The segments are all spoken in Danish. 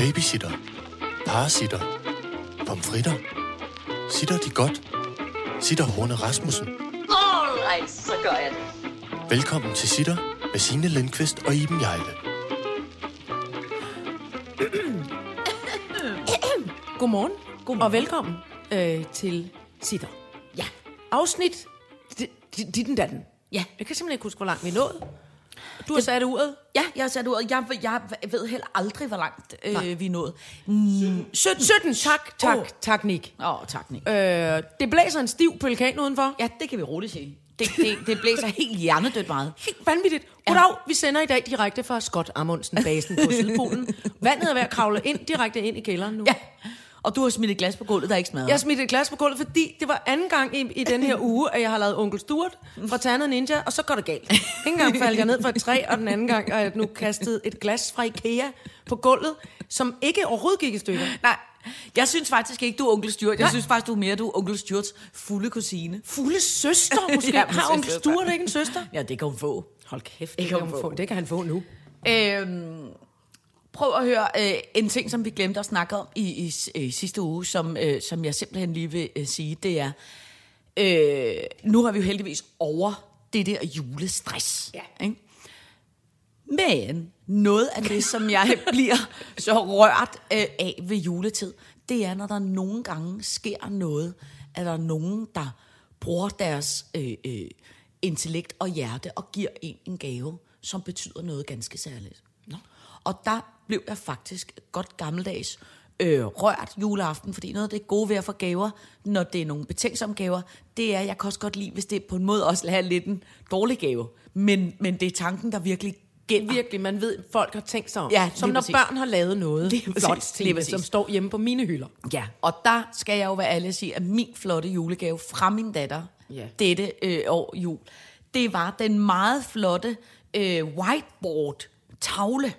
Babysitter. Parasitter. Pomfritter. Sitter de godt? Sitter Horne Rasmussen. Alright, så gør jeg det. Velkommen til Sitter med Signe Lindqvist og Iben Jejle. Godmorgen, Godmorgen. og velkommen øh, til Sitter. Ja. Afsnit di- di- dit den datten. Ja. Jeg kan simpelthen ikke huske, hvor langt vi nået. Du har sat uret. Ja, jeg har sat ordet. Jeg, jeg ved heller aldrig, hvor langt øh, vi er nået. Mm, 17. 17, tak, tak, oh. tak, Nick. Åh, oh, tak, Nick. Øh, det blæser en stiv pelikan udenfor. Ja, det kan vi roligt sige. Det, det, det blæser helt hjernedødt meget. Helt vanvittigt. Goddag, vi sender i dag direkte fra Scott Amundsen, basen på Sydpolen. Vandet er ved at kravle ind, direkte ind i kælderen nu. Ja. Og du har smidt et glas på gulvet, der er ikke smadret. Jeg har smidt et glas på gulvet, fordi det var anden gang i, i den her uge, at jeg har lavet Onkel Stuart fra Ternet Ninja, og så går det galt. En gang faldt jeg ned fra et træ, og den anden gang har jeg nu kastet et glas fra Ikea på gulvet, som ikke overhovedet gik i stykker. Nej, jeg synes faktisk ikke, du er onkel Stuart. Jeg synes faktisk, du er mere du er onkel Stuarts fulde kusine. Fulde søster måske. Ja, har Onkel. Stuart ikke en søster? Ja, det kan hun få. Hold kæft, Det det kan hun han få. få. det kan han få nu. Øhm, prøv at høre øh, en ting, som vi glemte at snakke om i, i, i sidste uge, som, øh, som jeg simpelthen lige vil øh, sige, det er, øh, nu har vi jo heldigvis over det der julestress. Ja. Ikke? Men noget af det, som jeg bliver så rørt øh, af ved juletid, det er, når der nogle gange sker noget, at der er nogen, der bruger deres øh, øh, intellekt og hjerte og giver en en gave, som betyder noget ganske særligt. Og der blev jeg faktisk godt gammeldags øh, rørt juleaften, fordi noget af det gode ved at få gaver, når det er nogle betænksomme gaver, det er, jeg kan også godt lide, hvis det på en måde også er lidt en dårlig gave. Men, men det er tanken, der virkelig gælder. Virkelig, man ved, folk har tænkt sig om. Ja, som når præcis. børn har lavet noget præcis, flot til, præcis. som står hjemme på mine hylder. Ja, og der skal jeg jo være ærlig at sige, at min flotte julegave fra min datter, Ja. dette øh, år jul, det var den meget flotte øh, whiteboard-tavle,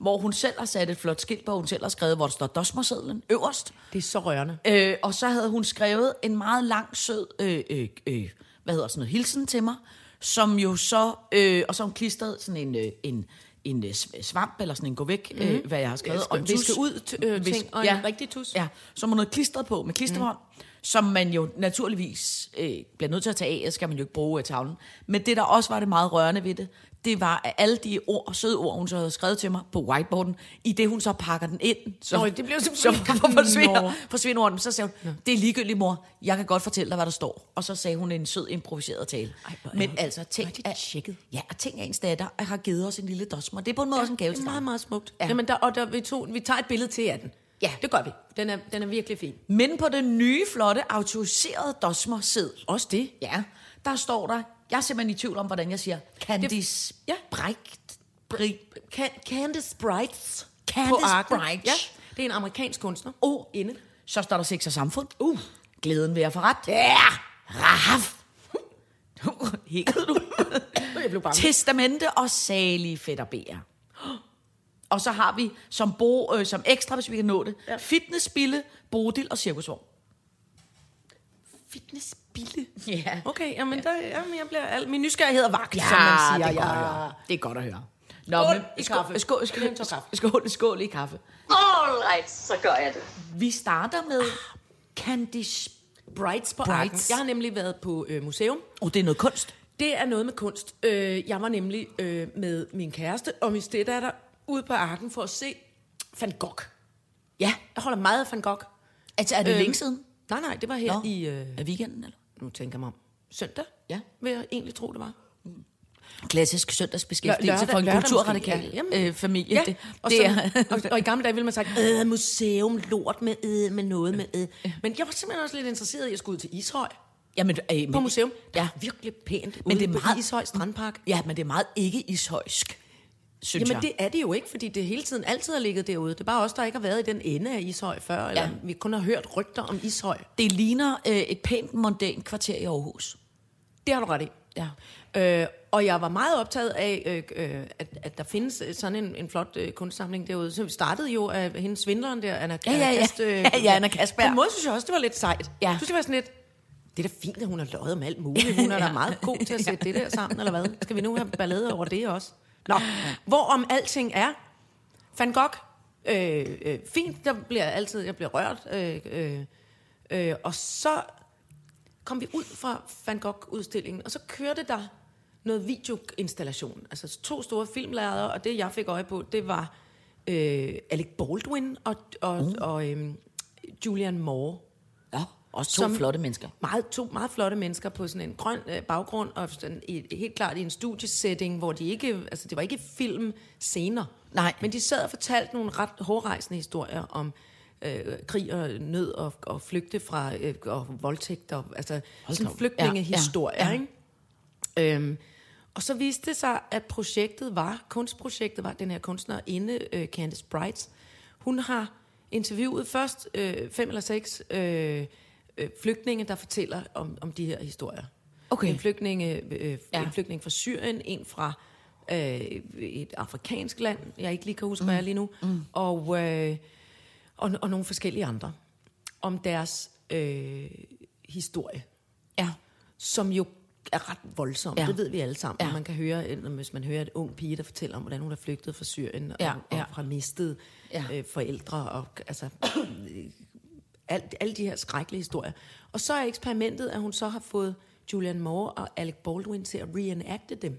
hvor hun selv har sat et flot skilt på, hun selv har skrevet, hvor der står dosmersedlen øverst. Det er så rørende. Øh, og så havde hun skrevet en meget lang, sød, øh, øh, øh, hvad hedder sådan noget, hilsen til mig, som jo så, øh, og så hun klistret sådan en, øh, en, en øh, sv- svamp, eller sådan en gå væk, mm. øh, hvad jeg har skrevet. Skal- viske ud øh, ting, og en rigtig tus. Ja, som hun havde klistret på med klisterbånd, mm. som man jo naturligvis øh, bliver nødt til at tage af, skal man jo ikke bruge af tavlen. Men det, der også var det meget rørende ved det, det var alle de ord, søde ord, hun så havde skrevet til mig på whiteboarden, i det hun så pakker den ind. Så, Nå, det blev så simpelthen- forsvinder, Nå. forsvinder ordene. Så sagde hun, det er ligegyldigt, mor. Jeg kan godt fortælle dig, hvad der står. Og så sagde hun en sød improviseret tale. Ej, Men hun- altså, tænk, det tjekket. ja, og tænk, at ens datter har givet os en lille dosmer. Det er på en måde også en gave det til meget, meget smukt. Ja. Ja. Jamen, der, og der, vi, tog, vi tager et billede til af den. Ja. det gør vi. Den er, den er virkelig fin. Men på den nye, flotte, autoriserede dosmer-seddel, Også det. Ja, der står der, jeg er simpelthen i tvivl om, hvordan jeg siger, Candice ja. Brecht. Bri, Can, Candice Brights Candice. Bright. Ja, det er en amerikansk kunstner. Oh, Inde. så står der sex og samfund. Uh, glæden ved at få ret. Ja, raf. Hikkede du? Jeg blev bange. Testamente og salige fætterbærer. Og så har vi som, bo, øh, som ekstra, hvis vi kan nå det, ja. fitnessbille, bodil og cirkusvogn. Fitnessbille. Ja. Okay, jamen, der, jamen jeg bliver al, min nysgerrighed er vagt, Ja, som man siger. det er, godt ja. at høre. det er godt at høre. Nå, Skål men, i kaffe. Skål, skål, skål, skål, skål i kaffe. Alright, så gør jeg det. Vi starter med Candice. Brights på Brights. arken. Jeg har nemlig været på øh, museum. Oh, det er noget kunst. Det er noget med kunst. Øh, jeg var nemlig øh, med min kæreste og min steddatter ude på arken for at se Van Gogh. Ja. Jeg holder meget af Van Gogh. Altså, er det Øhm, længe siden? Nej, nej, det var her Nå. i... Øh, Er weekenden, eller? Nu tænker jeg mig om. Søndag? Ja. Vil jeg egentlig tro, det var. Klassisk søndagsbeskæftigelse Lørdag- for en lørdag kulturradikal. Jamen. øh, familie. Ja, det, og, det så, er, og, og i gamle dage ville man sige, øh, museum, lort med, øh, med noget med. Øh. Men jeg var simpelthen også lidt interesseret i at skulle ud til Ishøj øh, men, på museum. Ja. Ja. Virkelig pænt. Men det er meget- Ishøj Strandpark. Ja, men det er meget ikke ishøjsk, synes Jamen jeg. det er det jo ikke, fordi det hele tiden altid har ligget derude. Det er bare os, der ikke har været i den ende af Ishøj før, eller Ja. vi kun har hørt rygter om Ishøj. det ligner øh, et pænt mondænt kvarter i Aarhus. Det har du ret i. Ja. Øh, og jeg var meget optaget af, øh, øh, at, at der findes øh, sådan en, en flot øh, kunstsamling derude. Så vi startede jo af hende svindleren der, Anna, Ja, ja, ja. Kast, øh, Ja, ja, Anna Kastberg. På en måde synes jeg også, det var lidt sejt. Ja. Synes, det var sådan lidt, det er da fint, at hun har løjet om alt muligt. Hun er da meget god til at sætte det der sammen, eller hvad? Skal vi nu have ballade over det også? Nå, hvorom alting er, Van Gogh, Øh, øh, fint, der bliver jeg altid, jeg bliver rørt. Øh, øh, øh, og så kom vi ud fra Van Gogh-udstillingen, og så kørte der noget videoinstallation. Altså to store filmlærere, og det jeg fik øje på, det var øh, Alec Baldwin og, og, mm. og øh, Julian Moore. Også to Som- flotte mennesker. Meget, to meget flotte mennesker på sådan en grøn øh, baggrund, og sådan i, helt klart i en studiesetting, hvor de ikke, altså det var ikke film scener. Nej. Men de sad og fortalte nogle ret hårdrejsende historier om øh, krig og nød og, og flygte fra øh, og voldtægt og altså sådan op. flygtningehistorier, ja, ja. ja. ikke? Øhm, og så viste det sig, at projektet var, kunstprojektet var den her kunstnerinde, øh, Candice Brights. Hun har interviewet først øh, fem eller seks øh, øh, flygtninge, der fortæller om, om de her historier. Okay. En, flygtninge, øh, Ja. ja. en flygtning fra Syrien, en fra øh, et afrikansk land, jeg ikke lige kan huske, mm. hvad er lige nu, mm. og, øh, og, og nogle forskellige andre, om deres øh, historie Ja. som jo er ret voldsom. Ja. Det ved vi alle sammen. Ja. Man kan høre, øh, hvis man hører et ung pige, der fortæller om, hvordan hun er flygtet fra Syrien, Ja, og, og ja. har mistet ja. øh, forældre, og altså alt, alle de her skrækkelige historier. Og så er eksperimentet, at hun så har fået Julian Moore og Alec Baldwin til at reenacte dem.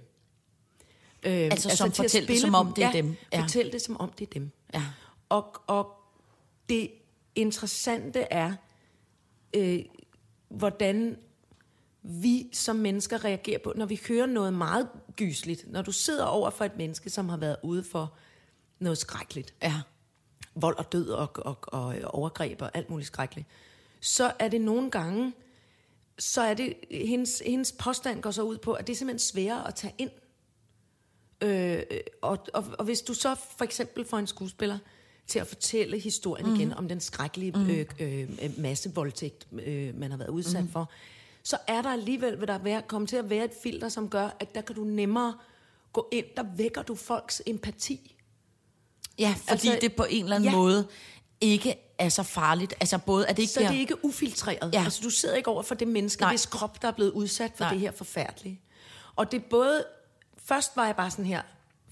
Øh, Altså, som til at fortælle det, som om det er dem. Ja. Ja. Fortæl det, som om det er dem. Ja. Og, og det interessante er, øh, hvordan vi som mennesker reagerer på, når vi hører noget meget gysligt. Når du sidder over for et menneske, som har været ude for noget skrækkeligt, Ja. Vold og død og, og, og overgreb og alt muligt skrækkeligt, så er det nogle gange, så er det, hendes, hendes påstand går så ud på, at det er simpelthen sværere at tage ind. Øh, og, og, og hvis du så for eksempel får en skuespiller til at fortælle historien mm. igen om den skrækkelige mm. øh, øh, massevoldtægt, øh, man har været udsat mm. for, så er der alligevel, vil der være, komme til at være et filter, som gør, at der kan du nemmere gå ind, der vækker du folks empati. Ja, fordi altså, det på en eller anden ja. måde ikke er så farligt. Altså både, at det ikke Så det er ikke ufiltreret. Ja. Altså, du sidder ikke over for det menneske, Nej. Hvis krop, der er blevet udsat for Nej. Nej. det her forfærdelige. Og det er både... Først var jeg bare sådan her...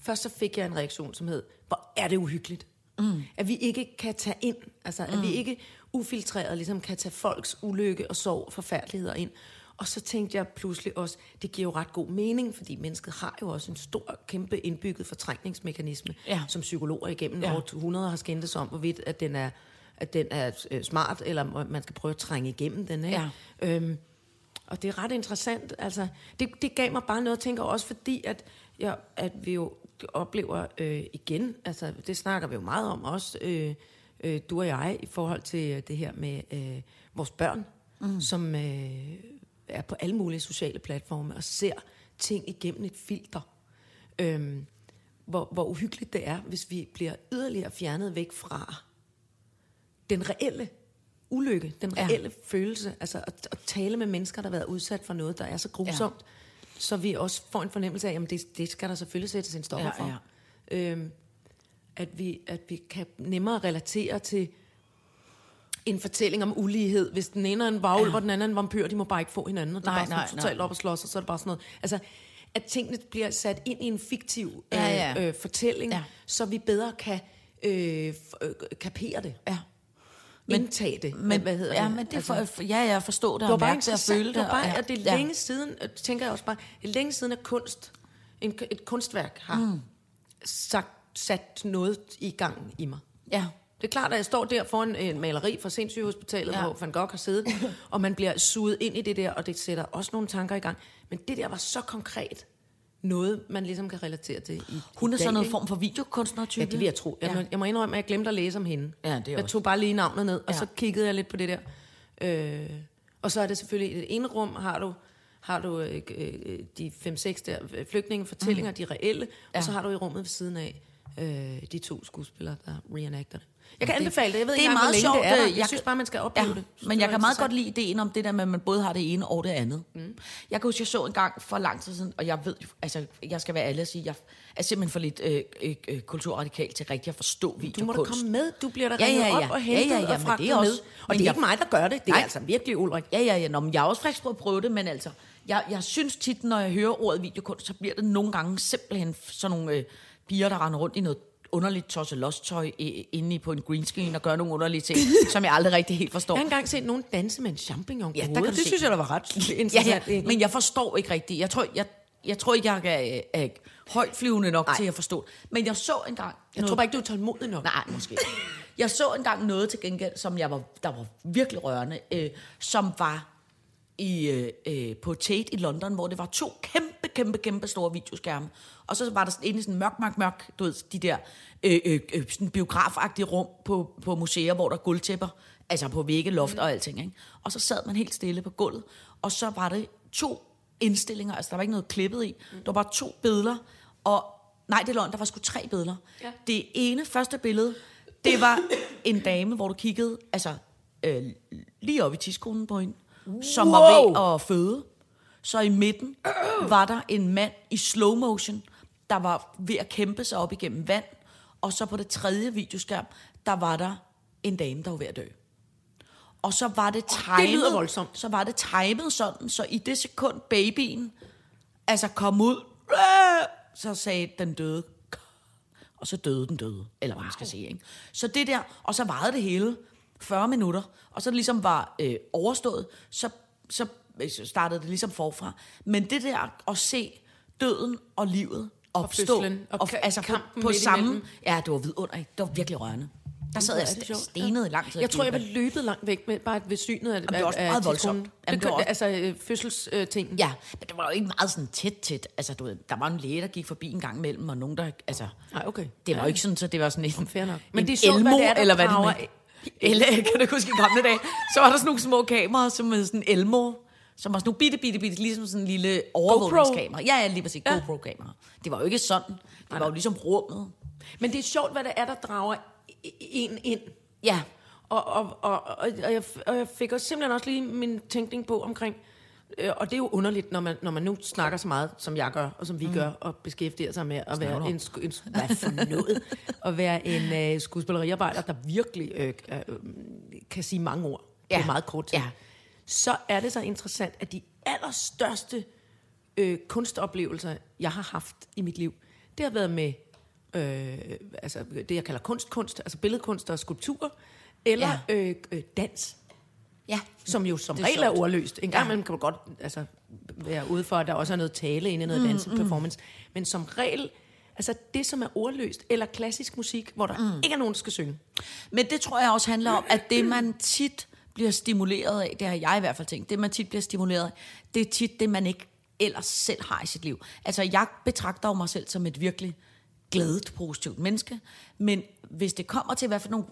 Først så fik jeg en reaktion, som hed, hvor er det uhyggeligt. Mm. At vi ikke kan tage ind, altså mm. at vi ikke ufiltreret ligesom kan tage folks ulykke og sorg og forfærdeligheder ind. Og så tænkte jeg pludselig også, det giver jo ret god mening, fordi mennesket har jo også en stor, kæmpe indbygget fortrængningsmekanisme, Ja. som psykologer igennem Ja. århundreder har skændtes om, hvorvidt at den er, at den er øh, smart, eller man skal prøve at trænge igennem den. Ikke? Ja. Øhm, og det er ret interessant. Altså, det, det gav mig bare noget at tænke også fordi, at, ja, at vi jo oplever øh, igen, altså det snakker vi jo meget om også, øh, øh, du og jeg, i forhold til det her med øh, vores børn, mm. som øh, er på alle mulige sociale platforme og ser ting igennem et filter. Øhm, hvor, hvor uhyggeligt det er, hvis vi bliver yderligere fjernet væk fra den reelle ulykke, den Ja. reelle ja. følelse, altså at, at tale med mennesker, der har været udsat for noget, der er så grusomt, ja. så vi også får en fornemmelse af, at det, det skal der selvfølgelig sættes en stopper Ja, for. Øhm, at, vi, at vi kan nemmere relatere til en fortælling om ulighed. Hvis den ene er en varulv, Ja. ja. og den anden er en vampyr, de må bare ikke få hinanden. Og det er Nej, bare sådan nej, totalt nej. op og slås, og så er det bare sådan noget. Altså, at tingene bliver sat ind i en fiktiv Ja, ja. Øh, øh, fortælling, Ja. ja. så vi bedre kan øh, øh, kapere det. Ja. Men, Indtage det. Men, hvad hedder ja, det? men det for, for, ja, jeg forstår det, det var og bare mærke det og føle det. Det bare, og- at det er ja. længe siden, øh, tænker jeg også bare, det er længe siden, at kunst, en, et kunstværk har mm. sagt, sat noget i gang i mig. Ja. Det er klart, at jeg står der foran en maleri fra Sindssygehospitalet, Ja. hvor Van Gogh har siddet, og man bliver suget ind i det der, og det sætter også nogle tanker i gang. Men det der var så konkret noget, man ligesom kan relatere til i Hun er sådan noget ikke? form for videokunstner-type. Ja, det vil jeg tro. Jeg, Ja. jeg må indrømme, at jeg glemte at læse om hende. Ja, det er jeg også- tog bare lige navnet ned, og Ja. ja. så kiggede jeg lidt på det der. Øh, og så er det selvfølgelig, i det ene rum har du, har du øh, øh, de fem-seks der øh, flygtningefortællinger, mm. de reelle, Ja. og så har du i rummet ved siden af øh, de to skuespillere, der reenacter det. Jeg kan anbefale det. Jeg ved det ikke er meget sjovt, det er der. Jeg, jeg synes bare, man skal opleve Ja, det. Synes, men jeg kan meget godt interessant. lide ideen om det der med, at man både har det ene og det andet. Mm. Jeg kan huske, jeg så en gang for lang tid siden, og jeg ved, altså, jeg skal være ærlig og sige, jeg er simpelthen for lidt øh, øh, øh, kulturradikal til rigtig at forstå videokunst. Du må da komme med. Du bliver da Ja, ja, ja. op og Ja, hentet ja, ja, og men det er fragtet også- med. Og men det er jeg- ikke mig, der gør det. Det er Nej. altså virkelig Ulrik. Ja, ja, ja. Nå, men jeg er også faktisk prøvet at prøve det, men altså, jeg, jeg synes tit, når jeg hører ordet videokunst, så bliver det nogle gange simpelthen sådan nogle øh, piger, der render rundt i noget underligt tosselostøj inde på en green screen og gøre nogle underlige ting, som jeg aldrig rigtig helt forstår. Jeg har engang set nogen danse med en champignon Ja, ja, der kan Det se. synes jeg, der var ret Ja, interessant. ja, men jeg forstår ikke rigtigt. Jeg tror, jeg, jeg tror ikke, jeg er, er højt flyvende nok Nej. til at forstå. Men jeg så engang... jeg tror bare ikke, du er tålmodig nok. Nej, måske. Jeg så engang noget til gengæld, som jeg var, der var virkelig rørende, øh, som var i, øh, øh, på Tate i London, hvor det var to kæmpe, kæmpe, kæmpe store videoskærme. Og så var der sådan inde i sådan mørk, mørk, mørk, du ved, de der øh, øh, øh, sådan biografagtige rum på, på museer, hvor der er guldtæpper, altså på vægge, loft og alting. Ikke? Og så sad man helt stille på gulvet, og så var det to indstillinger, altså der var ikke noget klippet i, der var bare to billeder, og nej, det løgn, der var sgu tre billeder. Ja. Det ene første billede, det var en dame, hvor du kiggede, altså øh, lige op i tidskonen på hende, som var ved at føde. Så i midten var der en mand i slow motion, der var ved at kæmpe sig op igennem vand. Og så på det tredje videoskærm, der var der en dame, der var ved at dø. Og så var det timet, lyder voldsomt. så var det timet sådan, så i det sekund babyen altså kom ud, så sagde den døde, og så døde den døde, eller hvad man skal sige. Ikke? Så det der, og så varede det hele 40 minutter, og så det ligesom var øh, overstået, så, så øh, så startede det ligesom forfra. Men det der at se døden og livet opstå, fødslen, og og, ka- altså på, kampen på midt samme, imellem. ja, det var vidunderligt, det var virkelig rørende. Der sad jeg sjovt. stenet i lang tid. Jeg tror, jeg var løbet langt væk med bare ved synet af, det var også af, meget voldsomt. Jamen, Det, det var også- altså øh, fødselstingen. Ja, men det var jo ikke meget sådan tæt, tæt. Altså, du ved, der var en læge, der gik forbi en gang imellem, og nogen, der... Altså, Nej, okay. det var Ja. jo ikke sådan, så det var sådan en, Fair nok. Men en det er sjovt, hvad elmo, det er, der eller hvad det er. Eller, kan du huske i gamle dage? Så var der sådan nogle små kameraer, som med sådan en elmo, som var sådan nogle bitte, bitte, bitte, ligesom sådan en lille overvågningskamera. Ja, ja, lige præcis, Ja. GoPro-kamera. Det var jo ikke sådan. Det var jo ligesom rummet. Men det er sjovt, hvad det er, der drager en ind. Ja, Og, og, og, og, og, jeg, og jeg fik også simpelthen også lige min tænkning på omkring, og det er jo underligt, når man, når man nu snakker så meget, som jeg gør, og som vi mm. gør, og beskæftiger sig med at være en, en, hvad for noget, at være en øh, skuespilleriarbejder, der virkelig øh, øh, kan sige mange ord. Ja. på meget kort tid. Ja. Så er det så interessant, at de allerstørste øh, kunstoplevelser, jeg har haft i mit liv, det har været med øh, altså det, jeg kalder kunstkunst, altså billedkunst og skulpturer, eller ja. øh, øh, dans, ja. som jo som regel er ordløst. En gang Ja. imellem kan du godt altså, være ude for, at der også er noget tale inde i noget mm, dans performance. Men som regel, altså det, som er ordløst, eller klassisk musik, hvor der mm. ikke er nogen, der skal synge. Men det tror jeg også handler om, at det man tit bliver stimuleret af, det har jeg i hvert fald tænkt, det man tit bliver stimuleret af, det er tit det, man ikke ellers selv har i sit liv. Altså jeg betragter jo mig selv som et virkelig glædet, positivt menneske, men hvis det kommer til, hvad for nogle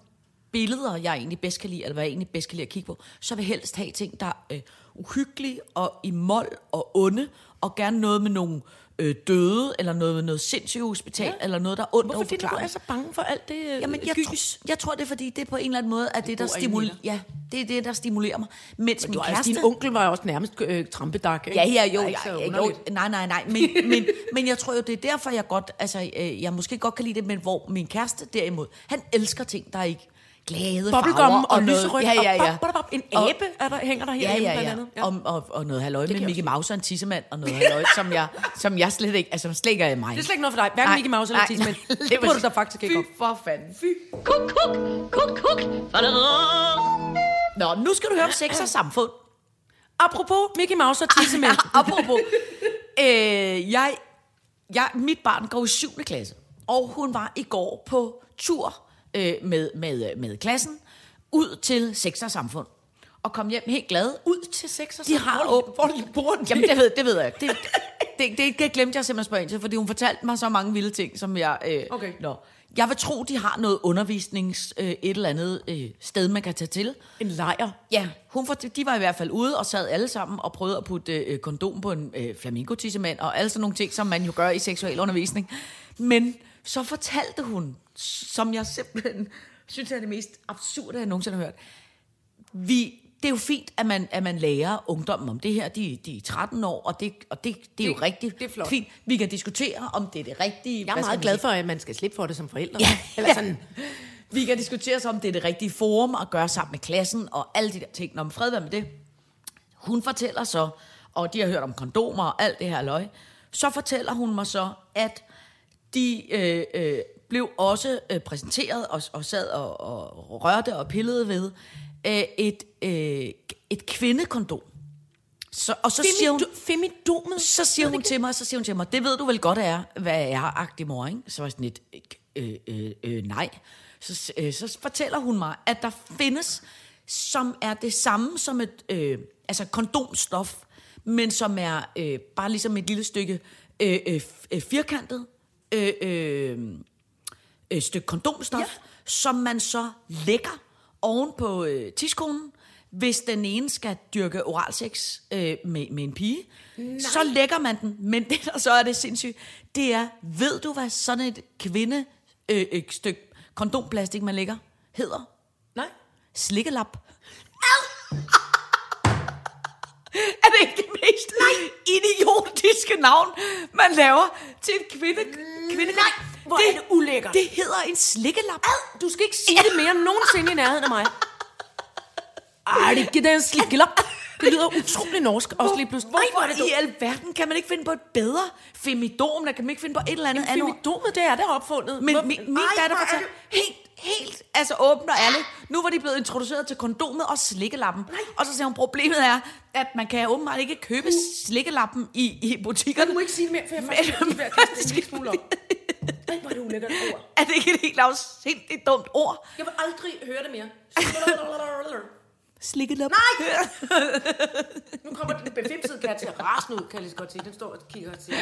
billeder, jeg egentlig bedst kan lide, eller hvad jeg egentlig bedst kan lide at kigge på, så vil jeg helst have ting, der er øh, uhyggelige og i mål og onde, og gerne noget med nogle øh, døde, eller noget med noget sindssygt hospital, ja. eller noget, der er ondt Hvorfor fordi du er så bange for alt det øh, Jamen, jeg, gys? tror, jeg tror, det er fordi, det på en eller anden måde, at det, der stimulerer, ja, det er det, der stimulerer mig. Mens Men min du, altså, kæreste... din onkel var jo også nærmest øh, trampedak, ikke? Ja, ja, jo, så ja, jo, nej, nej, nej, men, men, men jeg tror jo, det er derfor, jeg godt, altså, øh, jeg måske godt kan lide det, men hvor min kæreste derimod, han elsker ting, der er ikke glade Bubblegum farver og, og lyserødt, ja, ja, ja. og bop, bop, bop, en Og- abe er der, hænger der Ja, herinde ja, blandt ja. andet. ja. Og, og, og noget halløj med Mickey Mouse og en tissemand, og noget halløj, som jeg, som jeg slet ikke, altså slet ikke er mig. Det er slet ikke noget for dig. Hverken Mickey Mouse eller Tisman. Det burde du da faktisk ikke Fy for fanden. Fy. Kuk, kuk, kuk, kuk. Nå, nu skal du høre om sex og samfund. Apropos Mickey Mouse og Tissemænd. Apropos, øh, jeg, jeg, mit barn går i 7. klasse, og hun var i går på tur øh, med, med, med klassen ud til sex og samfund. Og kom hjem helt glad. Ud til sex og De har åbent. hvor de bor de? Jamen, det ved, det ved jeg ikke. Det, det, det, det glemte jeg simpelthen at spørge ind til, fordi hun fortalte mig så mange vilde ting, som jeg... Øh, Okay. Nå. Jeg vil tro, de har noget undervisnings øh, et eller andet øh, sted, man kan tage til. En lejr. Ja, hun for, de var i hvert fald ude og sad alle sammen og prøvede at putte øh, kondom på en øh, flamingo-tissemand og alle sådan nogle ting, som man jo gør i seksualundervisning. Men så fortalte hun, som jeg simpelthen synes er det mest absurde, jeg nogensinde har hørt. Vi, det er jo fint, at man, at man lærer ungdommen om det her. De, de er 13 år, og det, og det, det er jo Det- rigtigt det er flot. fint. Vi kan diskutere, om det er det rigtige. Jeg er meget glad for, at man skal slippe for det som forældre. Ja. Eller sådan, Vi kan diskutere så, om det er det rigtige forum at gøre sammen med klassen og alle de der ting. Når man fred med det. Hun fortæller så, og de har hørt om kondomer og alt det her løg, så fortæller hun mig så, at de, øh, øh, blev også øh, præsenteret og, og sad og, og rørte og pillede ved øh, et, øh, et kvindekondom. Så, og så siger hun, Femidomet. så siger hun til mig, så siger hun til mig, det ved du vel godt er, hvad er agtig mor, ikke? Så var jeg sådan lidt, øh, øh, øh, nej. Så, øh, så fortæller hun mig, at der findes, som er det samme som et, øh, altså kondomstof, men som er øh, bare ligesom et lille stykke øh, øh, øh, firkantet øh, øh, øh, stykke kondomstof, ja. som man så lægger oven på øh, tidskonen, hvis den ene skal dyrke oralsex øh, med, med en pige. Nej. Så lægger man den, men det der så er det sindssygt, det er, ved du hvad sådan et kvinde øh, et stykke kondomplastik, man lægger, hedder? Nej. Slikkelap. Mest Nej. idiotiske navn, man laver til en kvinde? kvinde Nej, hvor er det ulækkert. Det hedder en slikkelap. Du skal ikke sige det mere nogensinde i nærheden af mig. Ej, det er ikke den slikkelap. Det lyder utrolig norsk, også lige pludselig. Nej, hvor er det i alverden kan man ikke finde på et bedre femidom? Der kan man ikke finde på et eller andet andet? Femidomet, det er der opfundet. Men Hvor- min, min Ej, datter hvor er fortalte helt, helt, altså åbent og ærligt, nu var de blevet introduceret til kondomet og slikkelappen. Og så siger hun, problemet er, at man kan åbenbart ikke købe slikkelappen i, i butikkerne. Du må ikke sige mere, for jeg er faktisk ved at kaste en lille smule op. Ej, hvor er det ulækkert ord. Er det ikke et helt afsindigt dumt ord? Jeg vil aldrig høre det mere. Slikkelap. Nej! Nu kommer den befimsede kat til at rasende ud, kan jeg lige så godt sige. Den står og kigger og siger.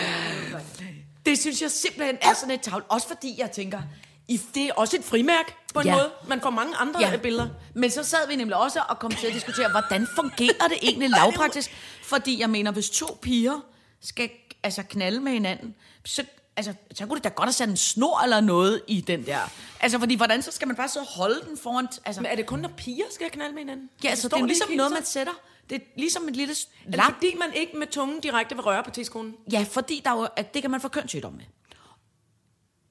Det synes jeg simpelthen er sådan et tavl. Også fordi jeg tænker, i Det er også et frimærk på en Ja. måde. Man får mange andre Ja. ja. billeder. Men så sad vi nemlig også og kom til at diskutere, hvordan fungerer det egentlig lavpraktisk? Fordi jeg mener, hvis to piger skal altså knalde med hinanden, så, altså, så kunne det da godt have sat en snor eller noget i den der. Altså, fordi hvordan så skal man bare så holde den foran... Altså, Men er det kun, når piger skal knalde med hinanden? ja, altså, det er ligesom noget, man sætter. Det er ligesom et lille s- Er det lap. fordi, man ikke med tungen direkte vil røre på tidskonen? Ja, fordi der er jo, at det kan man få kønssygdom med.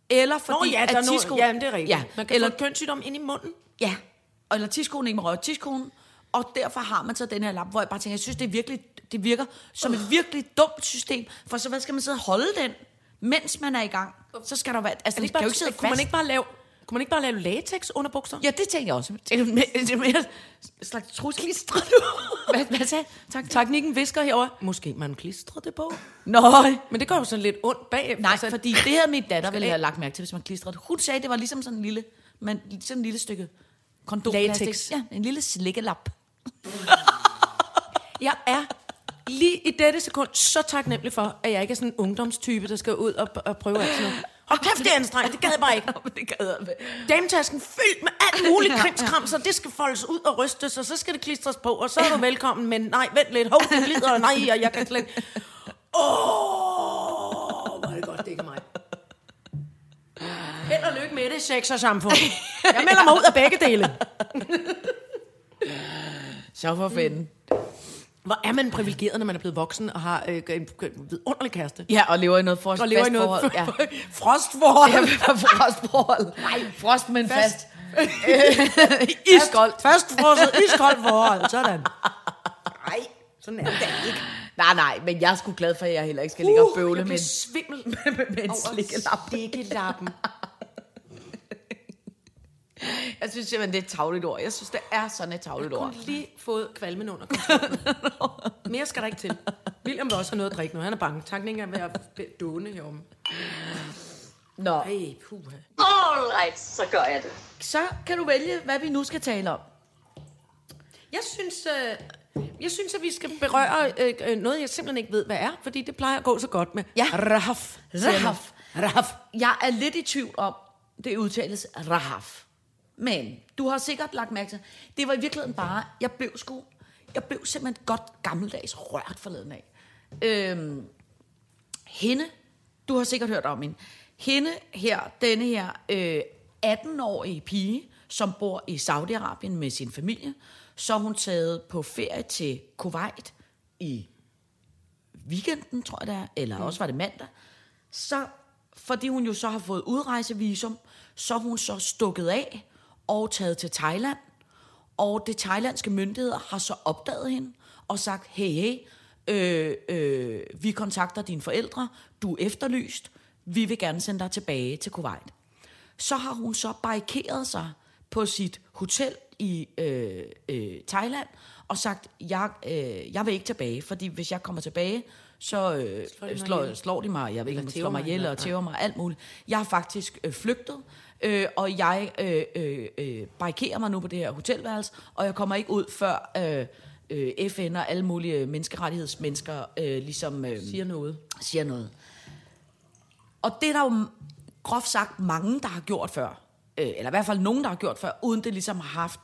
Eller fordi, Nå ja, der er at tidsko- ja, det er rigtigt. Ja, man kan eller, få kønssygdom ind i munden. Ja, eller tidskonen ikke må røre tidskonen. Og derfor har man så den her lap, hvor jeg bare tænker, jeg synes, det, er virkelig, det virker som et virkelig dumt system. For så hvad skal man sidde og holde den, mens man er i gang? Så skal der være... Altså, det det kan bare, jo ikke sidde kunne, man ikke bare lave, kunne man ikke bare lave latex under bukser? Ja, det tænker jeg også. Det er mere, det er mere slags trusklister. hvad, hvad sagde tak. Teknikken visker herover. Måske man klistrer det på. Nå, Men det gør jo sådan lidt ondt bagefter. nej, så- fordi det havde min datter ville have lagt mærke til, hvis man klistrede. Hun sagde, det var ligesom sådan en lille, men, sådan en lille stykke kondomplastik. Latex. Ja, en lille slikkelap. Jeg er lige i dette sekund så taknemmelig for, at jeg ikke er sådan en ungdomstype, der skal ud og, og prøve alt sådan noget. Hold kæft, det er anstrengende. Det gad jeg bare ikke. det gad jeg. Dametasken fyldt med alt muligt krimskram, så det skal foldes ud og rystes, og så skal det klistres på, og så er du velkommen, men nej, vent lidt, hov, det glider, og nej, og jeg kan slet Åh, oh, hvor er det godt, det ikke er mig. Held og lykke med det, sex og samfund. Jeg melder mig ud af begge dele. Så for fanden. Hvor er man privilegeret, når man er blevet voksen og har øh, en, vidunderlig kæreste? Ja, og lever i noget frost, Og lever i fast noget forhold. Ja. frostforhold. Ja, frostforhold. Nej, frost, men fast. Iskoldt. Fast frosset, iskoldt forhold. Sådan. Nej, sådan er det da ikke. Nej, nej, men jeg er sgu glad for, at jeg heller ikke skal ligge og bøvle jeg med, svimmel med, med en slikkelap. Slikkelappen. Jeg synes simpelthen, det er et tavligt ord. Jeg synes, det er sådan et tavligt Jeg ord. har lige fået kvalmen under kontrol. Mere skal der ikke til. William vil også have noget at drikke nu. Han er bange. Tanken ikke er ved at dåne herom. Nå, Ej, puha. Alright, så gør jeg det. så kan du vælge, hvad vi nu skal tale om. Jeg synes, øh, jeg synes, at vi skal berøre øh, øh, noget, jeg simpelthen ikke ved, hvad er. Fordi det plejer at gå så godt med Ja. rahaf. Rahaf. Rahaf. Jeg er lidt i tvivl om, det udtales rahaf. Men du har sikkert lagt mærke til, det var i virkeligheden bare, jeg blev sgu, jeg blev simpelthen godt gammeldags rørt forleden af. Øhm, hende, du har sikkert hørt om hende, hende her, denne her øh, 18-årige pige, som bor i Saudi-Arabien med sin familie, så hun taget på ferie til Kuwait i weekenden, tror jeg det er, eller også var det mandag, så, fordi hun jo så har fået udrejsevisum, så hun så stukket af og taget til Thailand. Og det thailandske myndigheder har så opdaget hende og sagt, hey, hey, øh, øh, vi kontakter dine forældre, du er efterlyst, vi vil gerne sende dig tilbage til Kuwait. så har hun så barrikeret sig på sit hotel i øh, øh, Thailand og sagt, jeg, øh, jeg vil ikke tilbage, fordi hvis jeg kommer tilbage, så øh, slår, de slår, slår de mig, jeg ved ikke, slår mig ihjel og tæver mig, alt muligt. Jeg har faktisk øh, flygtet, øh, og jeg øh, øh, øh, barrikerer mig nu på det her hotelværelse, og jeg kommer ikke ud før øh, øh, FN og alle mulige menneskerettighedsmennesker øh, ligesom øh, Siger noget. siger noget. Og det er der jo groft sagt mange, der har gjort før. Øh, eller i hvert fald nogen, der har gjort før, uden det ligesom har haft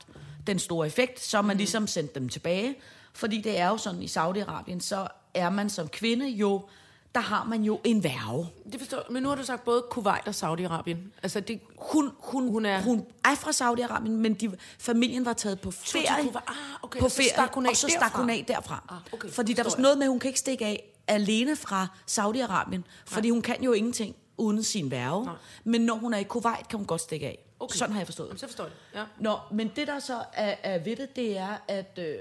den store effekt. Så har man ligesom sendt dem tilbage. Fordi det er jo sådan, i Saudi-Arabien, så er man som kvinde jo, der har man jo en værve. Det forstår Men nu har du sagt både Kuwait og Saudi-Arabien. Altså, det, Hun, hun, Hun er- hun er fra Saudi-Arabien, men de, familien var taget på ferie. Kuwait. Ah, okay, på så ferie, af og så stak derfra. hun af derfra. Ah, okay, fordi der var sådan noget med, at hun kan ikke stikke af alene fra Saudi-Arabien, fordi hun kan jo ingenting uden sin værve. Men når hun er i Kuwait, kan hun godt stikke af. Okay. Sådan har jeg forstået det. så forstår jeg. Ja. Nå, men det der så er, er ved det, det er, at øh,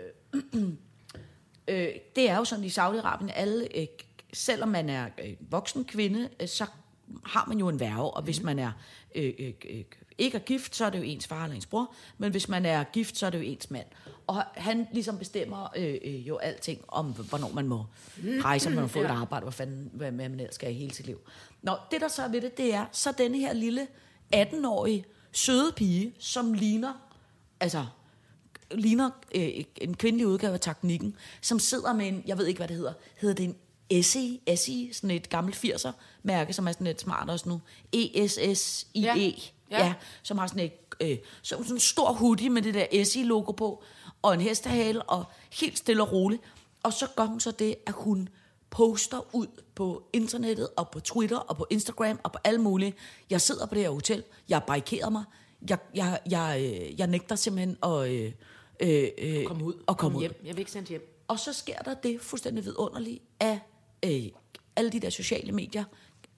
øh, det er jo sådan i Saudi-Arabien, alle, øh, selvom man er øh, voksen kvinde, øh, så har man jo en værge, og hvis man er øh, øh, øh, ikke er gift, så er det jo ens far eller ens bror, men hvis man er gift, så er det jo ens mand. Og han ligesom bestemmer øh, øh, jo alting om, hvornår man må rejse, om man må få et arbejde, hvad fanden hvad man ellers skal i hele sit liv. Nå, det der så er ved det, det er, så denne her lille 18-årige søde pige, som ligner, altså ligner øh, en kvindelig udgave af teknikken, som sidder med en, jeg ved ikke, hvad det hedder, hedder det en Essie, Essie, sådan et gammelt 80'er mærke, som er sådan lidt smart også nu. E E-S-S-I-E. Ja. Ja. Ja. ja. som har sådan et, øh, så, sådan en stor hoodie med det der Essie-logo på, og en hestehale, og helt stille og roligt. Og så gør hun så det, at hun poster ud på internettet, og på Twitter, og på Instagram, og på alle mulige. Jeg sidder på det her hotel, jeg har barrikeret mig, jeg, jeg, jeg, øh, jeg nægter simpelthen at... Øh, øh, øh, Kom ud. Og komme ud. hjem. Jeg vil ikke sendt hjem. Og så sker der det fuldstændig vidunderlige, at øh, alle de der sociale medier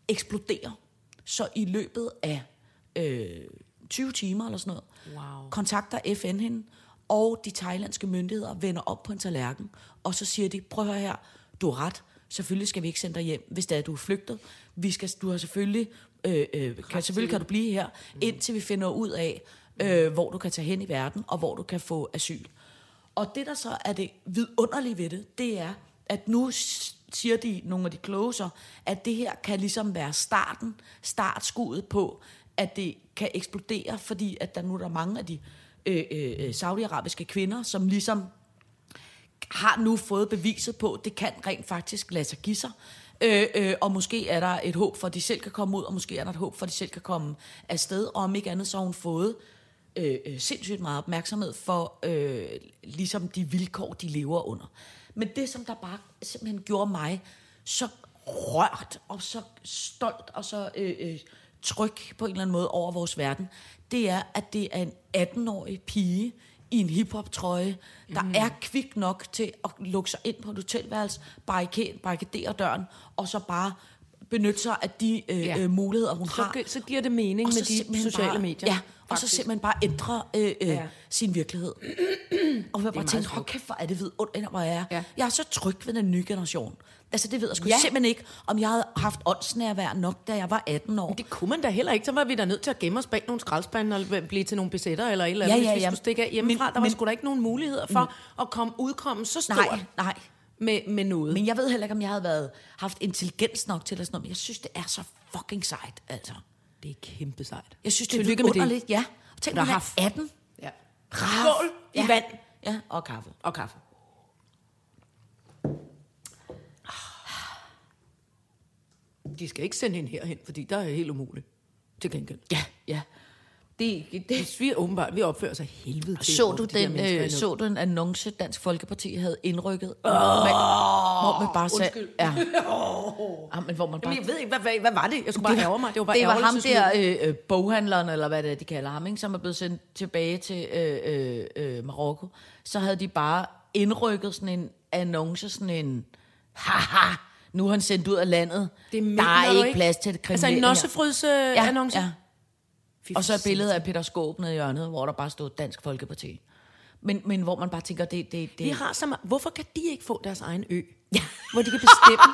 eksploderer. Så i løbet af øh, 20 timer eller sådan noget, Wow. kontakter FN hende, og de thailandske myndigheder vender op på en tallerken, og så siger de, prøv at her, du har ret, selvfølgelig skal vi ikke sende dig hjem, hvis det er, du er flygtet. Vi skal, du har selvfølgelig, øh, øh, kan, selvfølgelig kan du blive her, indtil vi finder ud af, øh, hvor du kan tage hen i verden, og hvor du kan få asyl. Og det, der så er det vidunderlige ved det, det er, at nu siger de, nogle af de kloge så, at det her kan ligesom være starten, startskuddet på, at det kan eksplodere, fordi at der nu er der mange af de øh, øh, saudiarabiske kvinder, som ligesom har nu fået beviset på, at det kan rent faktisk lade sig give sig. Øh, øh, og måske er der et håb for, at de selv kan komme ud, og måske er der et håb for, at de selv kan komme afsted. Og om ikke andet, så har hun fået øh, øh, sindssygt meget opmærksomhed for øh, ligesom de vilkår, de lever under. Men det, som der bare simpelthen gjorde mig så rørt og så stolt og så øh, øh, tryg på en eller anden måde over vores verden, det er, at det er en 18-årig pige i en hiphop-trøje, der mm. er kvik nok til at lukke sig ind på et hotelværelse, barrikade, barrikadere døren, og så bare benytte sig af de øh, Ja. øh, muligheder, hun Så, har. så giver det mening Og med de sociale bare, medier. Ja, og så faktisk. simpelthen bare ændre øh, øh, Ja. sin virkelighed. og jeg bare tænkte, hold kæft, hvor er det vidunderligt, hvor jeg er. Ja. Jeg er så tryg ved den nye generation. Altså, det ved jeg sgu Ja. simpelthen ikke, om jeg havde haft åndsnærvær nok, da jeg var 18 år. Det kunne man da heller ikke. Så var vi da nødt til at gemme os bag nogle skraldespande og blive til nogle besætter eller et eller andet, Ja, hvis ja, vi ja. skulle stikke af hjemmefra. Men- der var men- sgu da ikke nogen muligheder for at komme, udkomme så stort Nej, nej. Med, med noget. Men jeg ved heller ikke, om jeg havde været, haft intelligens nok til at sådan noget, men jeg synes, det er så fucking sejt, altså. det er kæmpe sejt. Jeg synes, det er Tillykke med det. ja. Og tænk, Du har man er haft- 18. Ja. Skål i ja. vand. Ja, og kaffe. Og kaffe. De skal ikke sende hende herhen, fordi der er helt umuligt. Til gengæld. Ja, ja. Det, det, Det vi er åbenbart, vi opfører sig helvede til. så du de den, øh, så du en annonce, Dansk Folkeparti havde indrykket? Oh, hvor man bare sagde... undskyld. Ja. ja. men hvor man bare... Jamen, jeg ved ikke, hvad, hvad, hvad var det? Jeg skulle bare ærge mig. Det var bare det var ham der, øh, øh, boghandleren, eller hvad det er, de kalder ham, ikke, som er blevet sendt tilbage til øh, øh, øh, Marokko. Så havde de bare indrykket sådan en annonce, sådan en... Haha, nu er han sendt ud af landet. Det der er ikke, plads til det Altså kriminelle en her." nossefryds øh, annonce? Ja. Og så et billede af Peter Skåb nede i hjørnet, hvor der bare stod Dansk Folkeparti. Men, men hvor man bare tænker, det, det, det, Vi har så meget. Hvorfor kan de ikke få deres egen ø? Ja. Hvor de kan bestemme.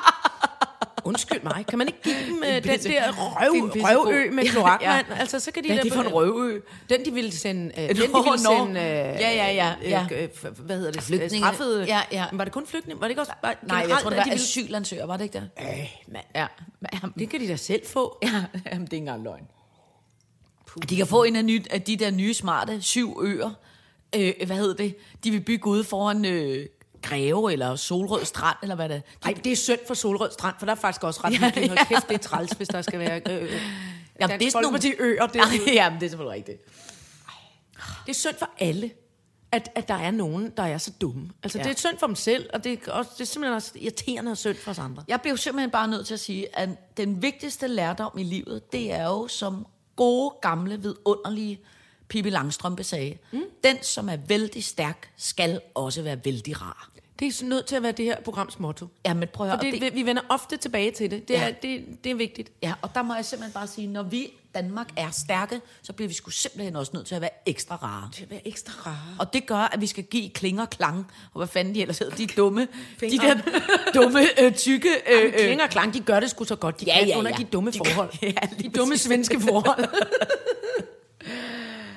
Undskyld mig, kan man ikke give dem øh, den der er røv, røvø med Ja, kloakvand? ja. Altså, så kan de er der- det for en røvø? Den, de ville sende... Øh, den, de ville sende... Øh, Ja, ja, ja, ja. F- hvad hedder det? Flygtninge. Straffede... Ja, ja. Men var det kun flygtninge? Var det ikke også bare Nej, jeg tror, det var de asylansøgere, var det ikke det? Øh, mand. Ja. Det kan de da selv få. Ja, jamen, det er ikke engang løgn. De kan få en af, ny, af de der nye smarte syv øer. Øh, hvad hedder det? De vil bygge ude foran øh, Greve eller Solrød Strand, eller hvad det er. Nej, det er synd for Solrød Strand, for der er faktisk også ret Ja, hyggeligt. Hold ja. kæft, det er træls, hvis der skal være... Øh, øh, Jamen, det er sådan nogle... øer. Det, Ej, jamen, det er selvfølgelig rigtigt. det er synd for alle, at, at der er nogen, der er så dumme. Altså, Ja. ja. det er synd for dem selv, og det er, også, det er simpelthen også irriterende og synd for os andre. Jeg bliver simpelthen bare nødt til at sige, at den vigtigste lærdom i livet, det er jo som gode, gamle, vidunderlige Pippi Langstrømpe sagde. Mm. Den, som er vældig stærk, skal også være vældig rar. Det er nødt til at være det her programs motto. Ja, men prøv at For høre, det, og vi, vi vender ofte tilbage til det. Det, Ja. er, det, det er vigtigt. Ja, og der må jeg simpelthen bare sige, når vi Danmark er stærke, så bliver vi sgu simpelthen også nødt til at være ekstra rare. Det at være ekstra rare. Og det gør, at vi skal give klinger klang, og hvad fanden de ellers hedder, de dumme, de der dumme, øh, tykke... Øh, Øh, Klinger klang, de gør det sgu så godt. De Ja, kan ja, under ja. de dumme De forhold. kan- ja, de dumme svenske forhold.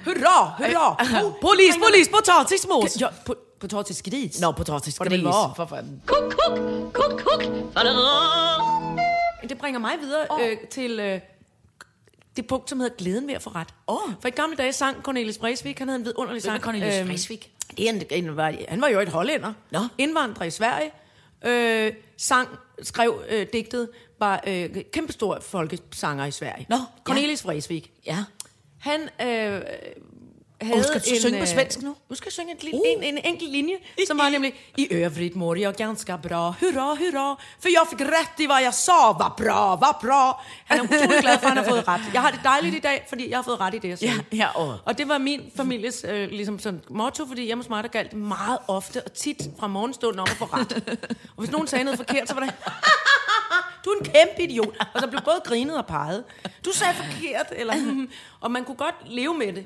hurra, hurra! Polis, polis, potatismos! Ja, på, på tår til skidis. Nå, potatis, Hvor det vel gris, var. for fanden. Kuk, kuk, kuk, kuk. Det bringer mig videre oh. øh, til øh, det punkt, som hedder glæden ved at få ret. Åh. For i gamle dage sang Cornelis Vreeswijk, han havde en vidunderlig er sang. Cornelis Øhm, Vreeswijk? Det er en, en, var, han var jo et hollænder. Nå. Indvandrer i Sverige. Øh, sang, skrev øh, digtet, var øh, kæmpestor folkesanger i Sverige. Nå, Cornelis Vreeswijk. Ja. Han øh, havde skal du en, synge på øh, svensk nu? Nu skal jeg synge en, lille, Uh. en, en enkelt linje, som var nemlig I övrigt mår jag ganska bra, hurra, hurra, för jag fick rätt i vad jag sa, var bra, var bra. Han er utrolig glad for, at han har fået ret. Jeg har det dejligt i dag, fordi jeg har fået ret i det, jeg sagde. Ja, ja, og- og det var min families øh, ligesom sådan motto, fordi hjemme hos mig, der galt meget ofte og tit fra morgenstunden om at få ret. og hvis nogen sagde noget forkert, så var det, du er en kæmpe idiot. Og så blev både grinet og peget. Du sagde forkert, eller, og man kunne godt leve med det.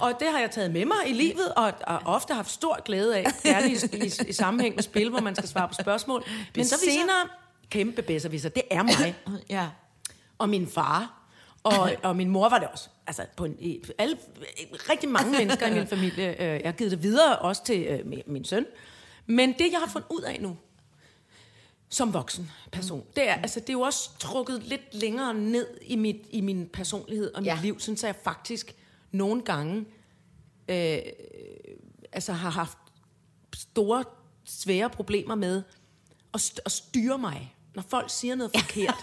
Og det har jeg taget med mig i livet, og, og ofte haft stor glæde af, gerne i, i, i sammenhæng med spil, hvor man skal svare på spørgsmål. Men Besserwisser? senere, kæmpe bedserviser, det er mig Ja. og min far, og, og min mor var det også. Altså, på en, alle, rigtig mange mennesker i min familie. Øh, jeg har givet det videre også til øh, min søn. Men det, jeg har fundet ud af nu, som voksen person, det er, altså, det er jo også trukket lidt længere ned i, mit, i min personlighed og mit Ja. liv, synes jeg faktisk nogle gange øh, altså har haft store, svære problemer med at, at styre mig, når folk siger noget forkert.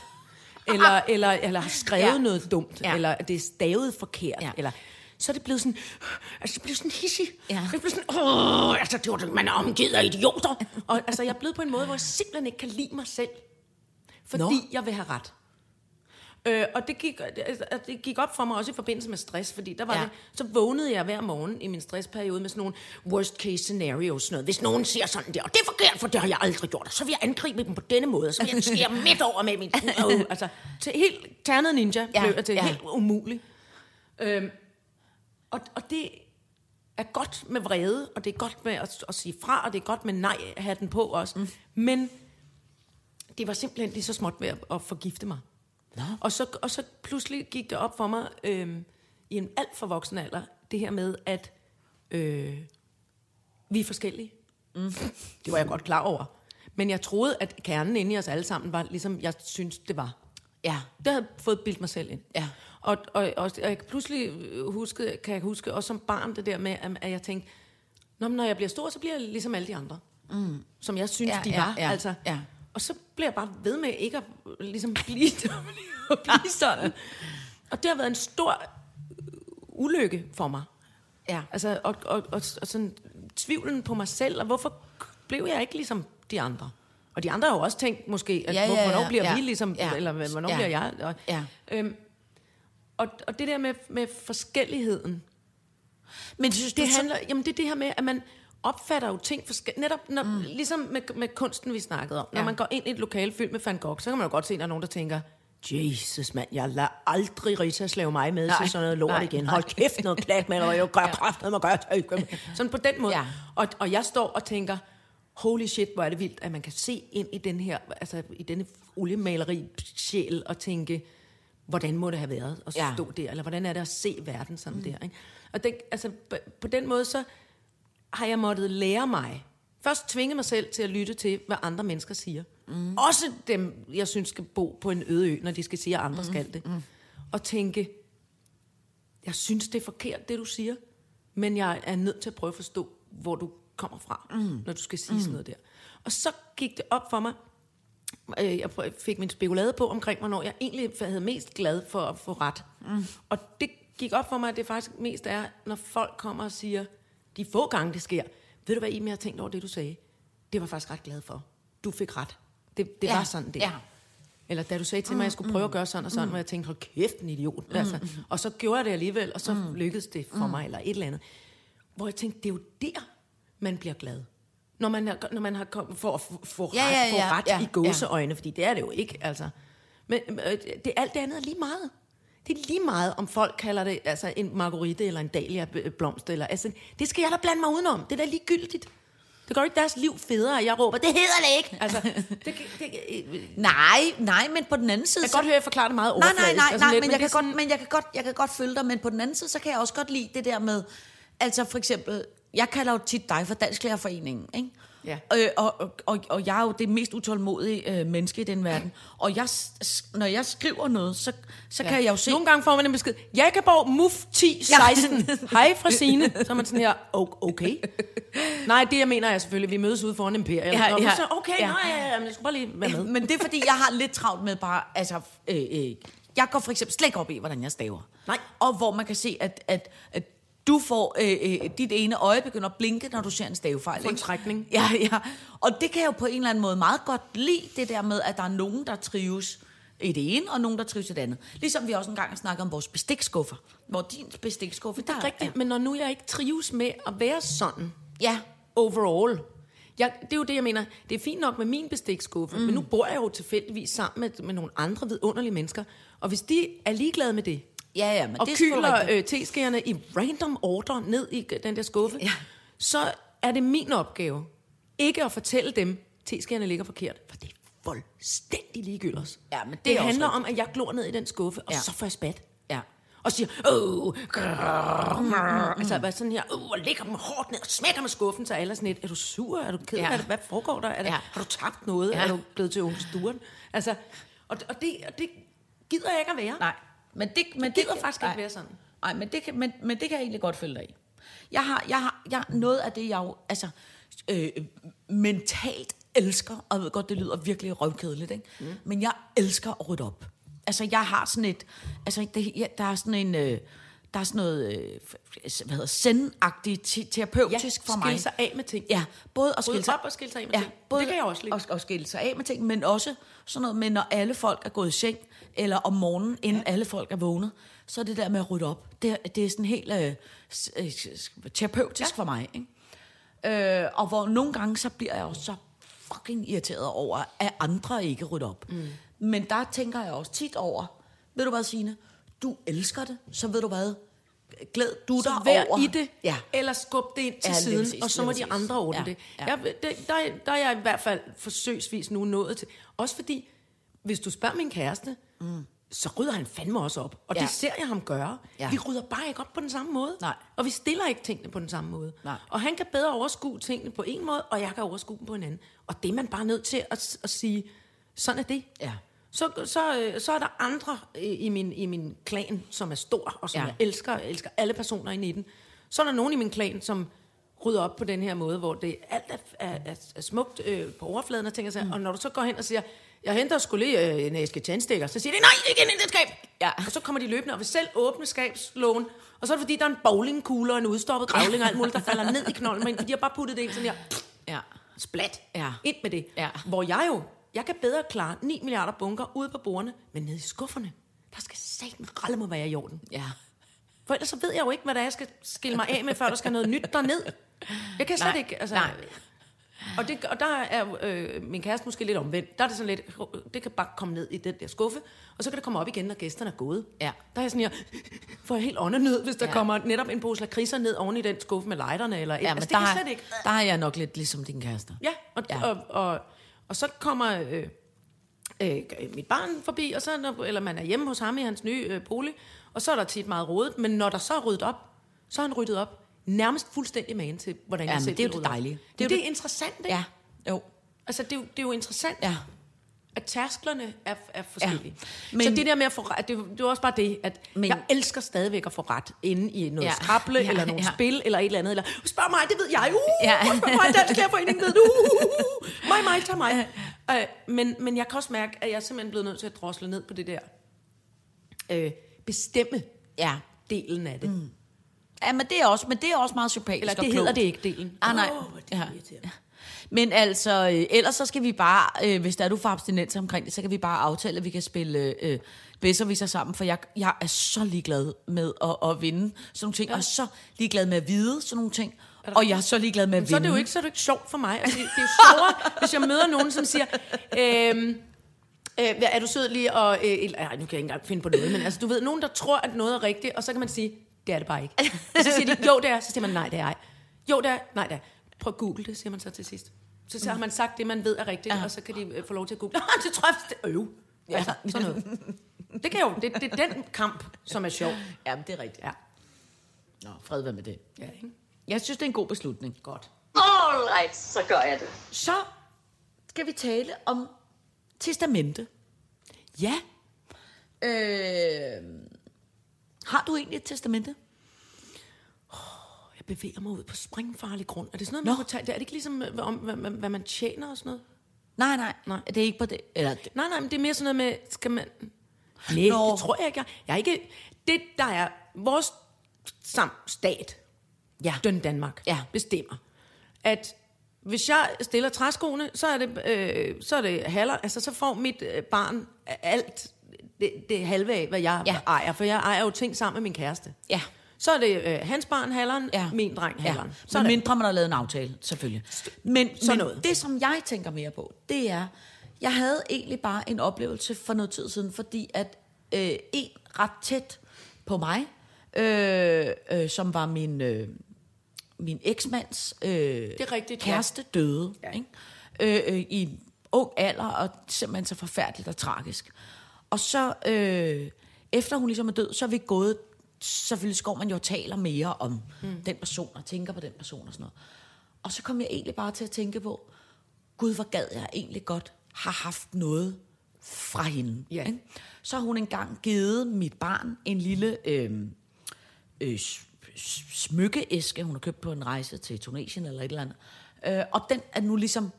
eller, eller, eller har skrevet Ja. noget dumt, Ja. eller det er stavet forkert, ja. eller så er det blevet sådan, altså det blev sådan hissig. Ja. Det blev sådan, åh, altså det var det, man er omgivet af idioter. og altså jeg er blevet på en måde, hvor jeg simpelthen ikke kan lide mig selv. Fordi Nå. Jeg vil have ret. Øh, og det gik, altså, det gik op for mig også i forbindelse med stress, fordi der var Ja. det, så vågnede jeg hver morgen i min stressperiode med sådan nogle worst case scenarios. Sådan noget. Hvis nogen siger sådan der, og det er forkert, for det har jeg aldrig gjort, og så vil jeg angribe dem på denne måde, og så vil jeg skære midt over med min... Uh, altså, til helt ternet ninja Ja, blev til ja. helt umuligt. Øhm, og, og det er godt med vrede, og det er godt med at, at sige fra, og det er godt med nej hatten på også. Mm. Men det var simpelthen lige så småt ved at, at forgifte mig. Nå. Og, så, og så pludselig gik det op for mig øhm, i en alt for voksen alder, det her med, at øh, vi er forskellige. Mm. Det var jeg godt klar over. Men jeg troede, at kernen inde i os alle sammen var, ligesom jeg synes det var. Ja. Det havde fået bildt mig selv ind. Ja. Og, og, og, og jeg kan pludselig huske, kan jeg huske, også som barn, det der med, at, at jeg tænkte, Nå, når jeg bliver stor, så bliver jeg ligesom alle de andre. Mm. Som jeg synes, Ja, de ja, var. ja, altså. ja. Og så bliver jeg bare ved med ikke at ligesom blive, at blive sådan. Og det har været en stor ulykke for mig. Ja. Altså, og, og, og, og sådan tvivlen på mig selv, og hvorfor blev jeg ikke ligesom de andre? Og de andre har jo også tænkt måske, at Ja, ja, ja, ja, hvornår bliver ja, vi ligesom, ja, eller hvornår ja, bliver jeg? Og, ja. øhm, og, og det der med, med forskelligheden, Men synes det så- handler, jamen det er det her med, at man opfatter jo ting forskelligt. Netop når, mm. ligesom med, med kunsten, vi snakkede om. Når Ja. man går ind i et lokale fyldt med Van Gogh, så kan man jo godt se, at der er nogen, der tænker, Jesus mand, jeg lader aldrig Rita slave mig med Nej, til sådan noget lort nej, igen. nej. Hold kæft noget klat med, og jeg gør kraft, med gør Sådan på den måde. Ja. Og, og jeg står og tænker, holy shit, hvor er det vildt, at man kan se ind i den her, altså i denne oliemaleri sjæl og tænke, hvordan må det have været at Ja. stå der, eller hvordan er det at se verden sådan mm. der. Ikke? Og det, altså, på, på den måde, så har jeg måttet lære mig, først tvinge mig selv til at lytte til, hvad andre mennesker siger. Mm. Også dem, jeg synes skal bo på en øde ø, når de skal sige, at andre mm. skal det. Mm. Og tænke, jeg synes, det er forkert, det du siger, men jeg er nødt til at prøve at forstå, hvor du kommer fra, mm. når du skal sige mm. sådan noget der. Og så gik det op for mig, øh, jeg fik min spekulade på omkring, hvornår jeg egentlig havde mest glad for at få ret. Mm. Og det gik op for mig, at det faktisk mest er, når folk kommer og siger, de få gange det sker, ved du hvad, Iben, jeg har tænkt over det, du sagde? Det var faktisk ret glad for. Du fik ret. Det, det Ja, var sådan, det ja. Eller da du sagde til mig, at jeg skulle prøve at gøre sådan og sådan, hvor jeg tænkte, hold kæft, en idiot. Altså, og så gjorde jeg det alligevel, og så lykkedes det for mig, eller et eller andet. Hvor jeg tænkte, det er jo der, man bliver glad. Når man, er, når man har kommet for at få, ret, Ja, ja, ja, ret ja, i gåseøjne, fordi det er det jo ikke, altså. Men øh, det, alt det andet er lige meget. Det er lige meget, om folk kalder det altså en marguerite eller en dahlia-blomst. Eller, altså, det skal jeg da blande mig udenom. Det er da ligegyldigt. Det gør ikke deres liv federe, jeg råber, det hedder det ikke. Altså, det, det, det, øh, Nej, nej, men på den anden side... jeg kan godt høre, at jeg forklarer det meget Nej, overfladisk. nej, nej, altså nej, lidt, men, jeg kan sådan- godt, men jeg kan godt, jeg kan godt følge dig, men på den anden side, så kan jeg også godt lide det der med, altså for eksempel, jeg kalder jo tit dig for Dansklærerforeningen, ikke? Ja. Øh, og, og, og, jeg er jo det mest utålmodige øh, menneske i den verden. Og jeg, når jeg skriver noget, så, så ja. kan jeg jo se... Nogle gange får man en besked, Jakobborg MUF 1016. Hej fra Signe. Så er man sådan her, "O- okay. Nej, det jeg mener er selvfølgelig, vi mødes ude foran Imperiet. Ja, ja. Så, okay, Ja. ja. nej, ja, ja, men jeg skulle bare lige være med. Men det er fordi, jeg har lidt travlt med bare, altså, øh, øh, jeg går for eksempel slet ikke op i, hvordan jeg staver. Nej. Og hvor man kan se, at, at, at du får, øh, øh, dit ene øje begynder at blinke, når du ser en stavefejl. Får en trækning. Ja, ja. Og det kan jeg jo på en eller anden måde meget godt lide, det der med, at der er nogen, der trives i det ene, og nogen, der trives i det andet. Ligesom vi også engang har snakket om vores bestikskuffer. Hvor din bestikskuffe, Det er rigtigt, men når nu jeg ikke trives med at være sådan, Ja, overall. Jeg, det er jo det, jeg mener. Det er fint nok med min bestikskuffe, mm. men nu bor jeg jo tilfældigvis sammen med, med nogle andre vidunderlige mennesker. Og hvis de er ligeglade med det, ja, ja, men og det er kyler øh, teskærerne i random order ned i den der skuffe, Ja. så er det min opgave ikke at fortælle dem, at teskærerne ligger forkert, for det er fuldstændig ligegyldigt. Ja, men det det er handler om, at jeg glor ned i den skuffe, og Ja. så får jeg spat. Ja. Og siger, åh, grrr, grrr. altså bare sådan her, åh, og lægger dem hårdt ned og smækker med skuffen, så alle er sådan lidt, er du sur, er du ked Ja. det, hvad foregår der, er det, Ja. har du tabt noget, Ja. er du blevet til Sturen? Altså, og, og, det, og det gider jeg ikke at være. Nej, men det, men det gider faktisk ikke være sådan. Nej, men det, kan, men, men det kan jeg egentlig godt følge dig i. Jeg har, jeg har jeg, noget af det, jeg jo altså, øh, mentalt elsker, og jeg ved godt, det lyder virkelig røvkedeligt, ikke? Mm. men jeg elsker at rydde op. Altså, jeg har sådan et, altså, det, jeg, der er sådan en, øh, der er sådan noget, øh, hvad hedder, zen-agtigt, te- terapeutisk for mig. skille sig af med ting. Ja, både at skille sig op og skille sig af med ja, ting. Både Det kan jeg også lide. At, at skille sig af med ting, men også sådan noget med, når alle folk er gået i seng, eller om morgenen, inden ja. alle folk er vågnet, så er det der med at rydde op. Det, er- det er sådan helt øh, øh, terapeutisk ja. for mig. Ikke? Øh, og hvor nogle gange, så bliver jeg også så fucking irriteret over, at andre ikke rydder op. Mm. Men der tænker jeg også tit over, ved du hvad, Signe? Du elsker det, så ved du hvad? Glæd du Så dig over. i det, Ja. eller skub det ind til Ja, siden, præcis, og så må de andre ordne Ja, det. ja. Jeg, det der, der er jeg i hvert fald forsøgsvis nu nået til. Også fordi, hvis du spørger min kæreste, mm. så rydder han fandme også op. Og Ja. det ser jeg ham gøre. Ja. Vi rydder bare ikke op på den samme måde. Nej. Og vi stiller ikke tingene på den samme måde. Nej. Og han kan bedre overskue tingene på en måde, og jeg kan overskue dem på en anden. Og det er man bare nødt til at, at sige, sådan er det. Ja. Så, så, øh, så er der andre i min, i min klan, som er stor, og som Ja. ja. jeg elsker. Jeg elsker alle personer inde i den. Så er der nogen i min klan, som rydder op på den her måde, hvor det alt er, er, er, er smukt øh, på overfladen og tænker sig, mm. og når du så går hen og siger, jeg henter skulle lige øh, en æske tændstikker, så siger de, nej, ikke ind i det skab. Ja. Og så kommer de løbende og vil selv åbne skabslågen, og så er det fordi, der er en bowlingkugle og en udstoppet gravling og alt muligt, der falder ned i knolden, men de har bare puttet det ind sådan her, Ja. splat, Ja. ind med det. Ja. Hvor jeg jo, jeg kan bedre klare 9 milliarder bunker ude på bordene, men nede i skufferne, der skal satan ralle mig være i orden. Ja. For ellers så ved jeg jo ikke, hvad der er, jeg skal skille mig af med, før der skal noget nyt derned. Jeg kan slet Nej, ikke, altså... nej. Og, det, og der er øh, min kæreste måske lidt omvendt. Der er det sådan lidt, det kan bare komme ned i den der skuffe, og så kan det komme op igen, når gæsterne er gået. Ja. Der er jeg sådan, jeg får jeg helt åndenød, hvis der Ja. ja. kommer netop en pose lakridser ned oven i den skuffe med lighterne. Eller, Ja, men altså, det der, kan slet ikke. der er jeg nok lidt ligesom din kæreste. Ja, og, Ja. ja. Og, og, og så kommer øh, øh, mit barn forbi, og så, når- eller man er hjemme hos ham i hans nye øh, bolig, og så er der tit meget rodet, men når der så er ryddet op, så har han ryddet op nærmest fuldstændig magen til, hvordan Ja, jeg men selv det er jo det dejlige. Det, Det er det, det er det- interessant, ikke? Ja, jo. Altså, det er, jo, det er jo interessant, Ja. at tærsklerne er, er forskellige. Ja. Men, så det der med at få ret, det, er jo- det er også bare det, at Men- jeg elsker stadigvæk at få ret inde i noget Ja. skrable, Ja, eller nogle ja. spil, eller et eller andet. Eller, spørg mig, det ved jeg. Uh, Ja. Spørg mig, Dansk Lærerforening ved det. Uh, uh, uh. Mig, mig, tag mig. Uh, men, men jeg kan også mærke, at jeg er simpelthen blevet nødt til at drosle ned på det der øh, bestemme Ja. delen af det. Mm. Ja, men det er også, men det er også meget sympatisk Eller og det klogt. hedder det ikke, delen. Ah, nej. Åh, hvor er det Ja. Men altså, øh, ellers så skal vi bare, øh, hvis der er du får abstinens omkring det, så kan vi bare aftale, at vi kan spille øh, bedserviser sammen, for jeg, jeg er så ligeglad med at, at vinde sådan nogle ting, ja. og så ligeglad med at vide sådan nogle ting, og jeg er så ligeglad med at Men så er vinde. det jo ikke, så er det ikke sjovt for mig. Altså, det, det er jo sjovere, hvis jeg møder nogen, som siger, øhm, øh, er du sød lige og... Øh, eller, ej, nu kan jeg ikke engang finde på noget, men altså, du ved, nogen, der tror, at noget er rigtigt, og så kan man sige, det er det bare ikke. Og så siger de, jo, det er. Så siger man, nej, det er ej. Jo, det er. Nej, det er. Prøv at google det, siger man så til sidst. Så, så har man sagt det, man ved er rigtigt, ja. og så kan de øh, få lov til at google. Det tror jeg, det øv. Ja. Altså, sådan noget. Det kan jo, det, det er den kamp, som er sjov. Ja, det er rigtigt. Ja. Nå, fred være med det. ja ikke? Jeg synes, det er en god beslutning. Godt. All right, så gør jeg det. Så skal vi tale om testamente. Ja, Øh, har du egentlig et testamente? jeg bevæger mig ud på springfarlig grund. Er det sådan noget, Nå. man tage? Er det ikke ligesom, øh, om, hvad, hvad, man tjener og sådan noget? Nej, nej, Nej. Det er ikke på det. Eller, det- Nej, nej, men det er mere sådan noget med, skal man... Nej, det tror jeg ikke. Jeg, jeg er ikke... Det, der er vores sam, stat, Ja. den Danmark, Ja. bestemmer, at hvis jeg stiller træskoene, så er det, øh, så er det halver, altså så får mit øh, barn alt det, det halve af, hvad jeg Ja. ja. ejer, for jeg ejer jo ting sammen med min kæreste. Ja. Så er det øh, hans barn halveren, Ja. ja. min dreng halveren. Ja. Så Så er mindre man har lavet en aftale, selvfølgelig. Men, Sådan men noget. det, som jeg tænker mere på, det er, jeg havde egentlig bare en oplevelse for noget tid siden, fordi at øh, en ret tæt på mig, øh, øh, som var min, øh, min eksmands øh, det er rigtigt, ja. kæreste, døde. Ja. Ikke? Øh, øh, I ung alder, og simpelthen så forfærdeligt og tragisk. Og så, øh, efter hun ligesom er død, så er vi gået, selvfølgelig går man jo og taler mere om mm. den person, og tænker på den person og sådan noget. Og så kom jeg egentlig bare til at tænke på, gud, hvor gad jeg egentlig godt har haft noget fra hende. Ja. Ikke? Så har hun engang givet mit barn en lille øh, øh, smykkeæske, hun har købt på en rejse til Tunesien eller et eller andet. Øh, og den er nu ligesom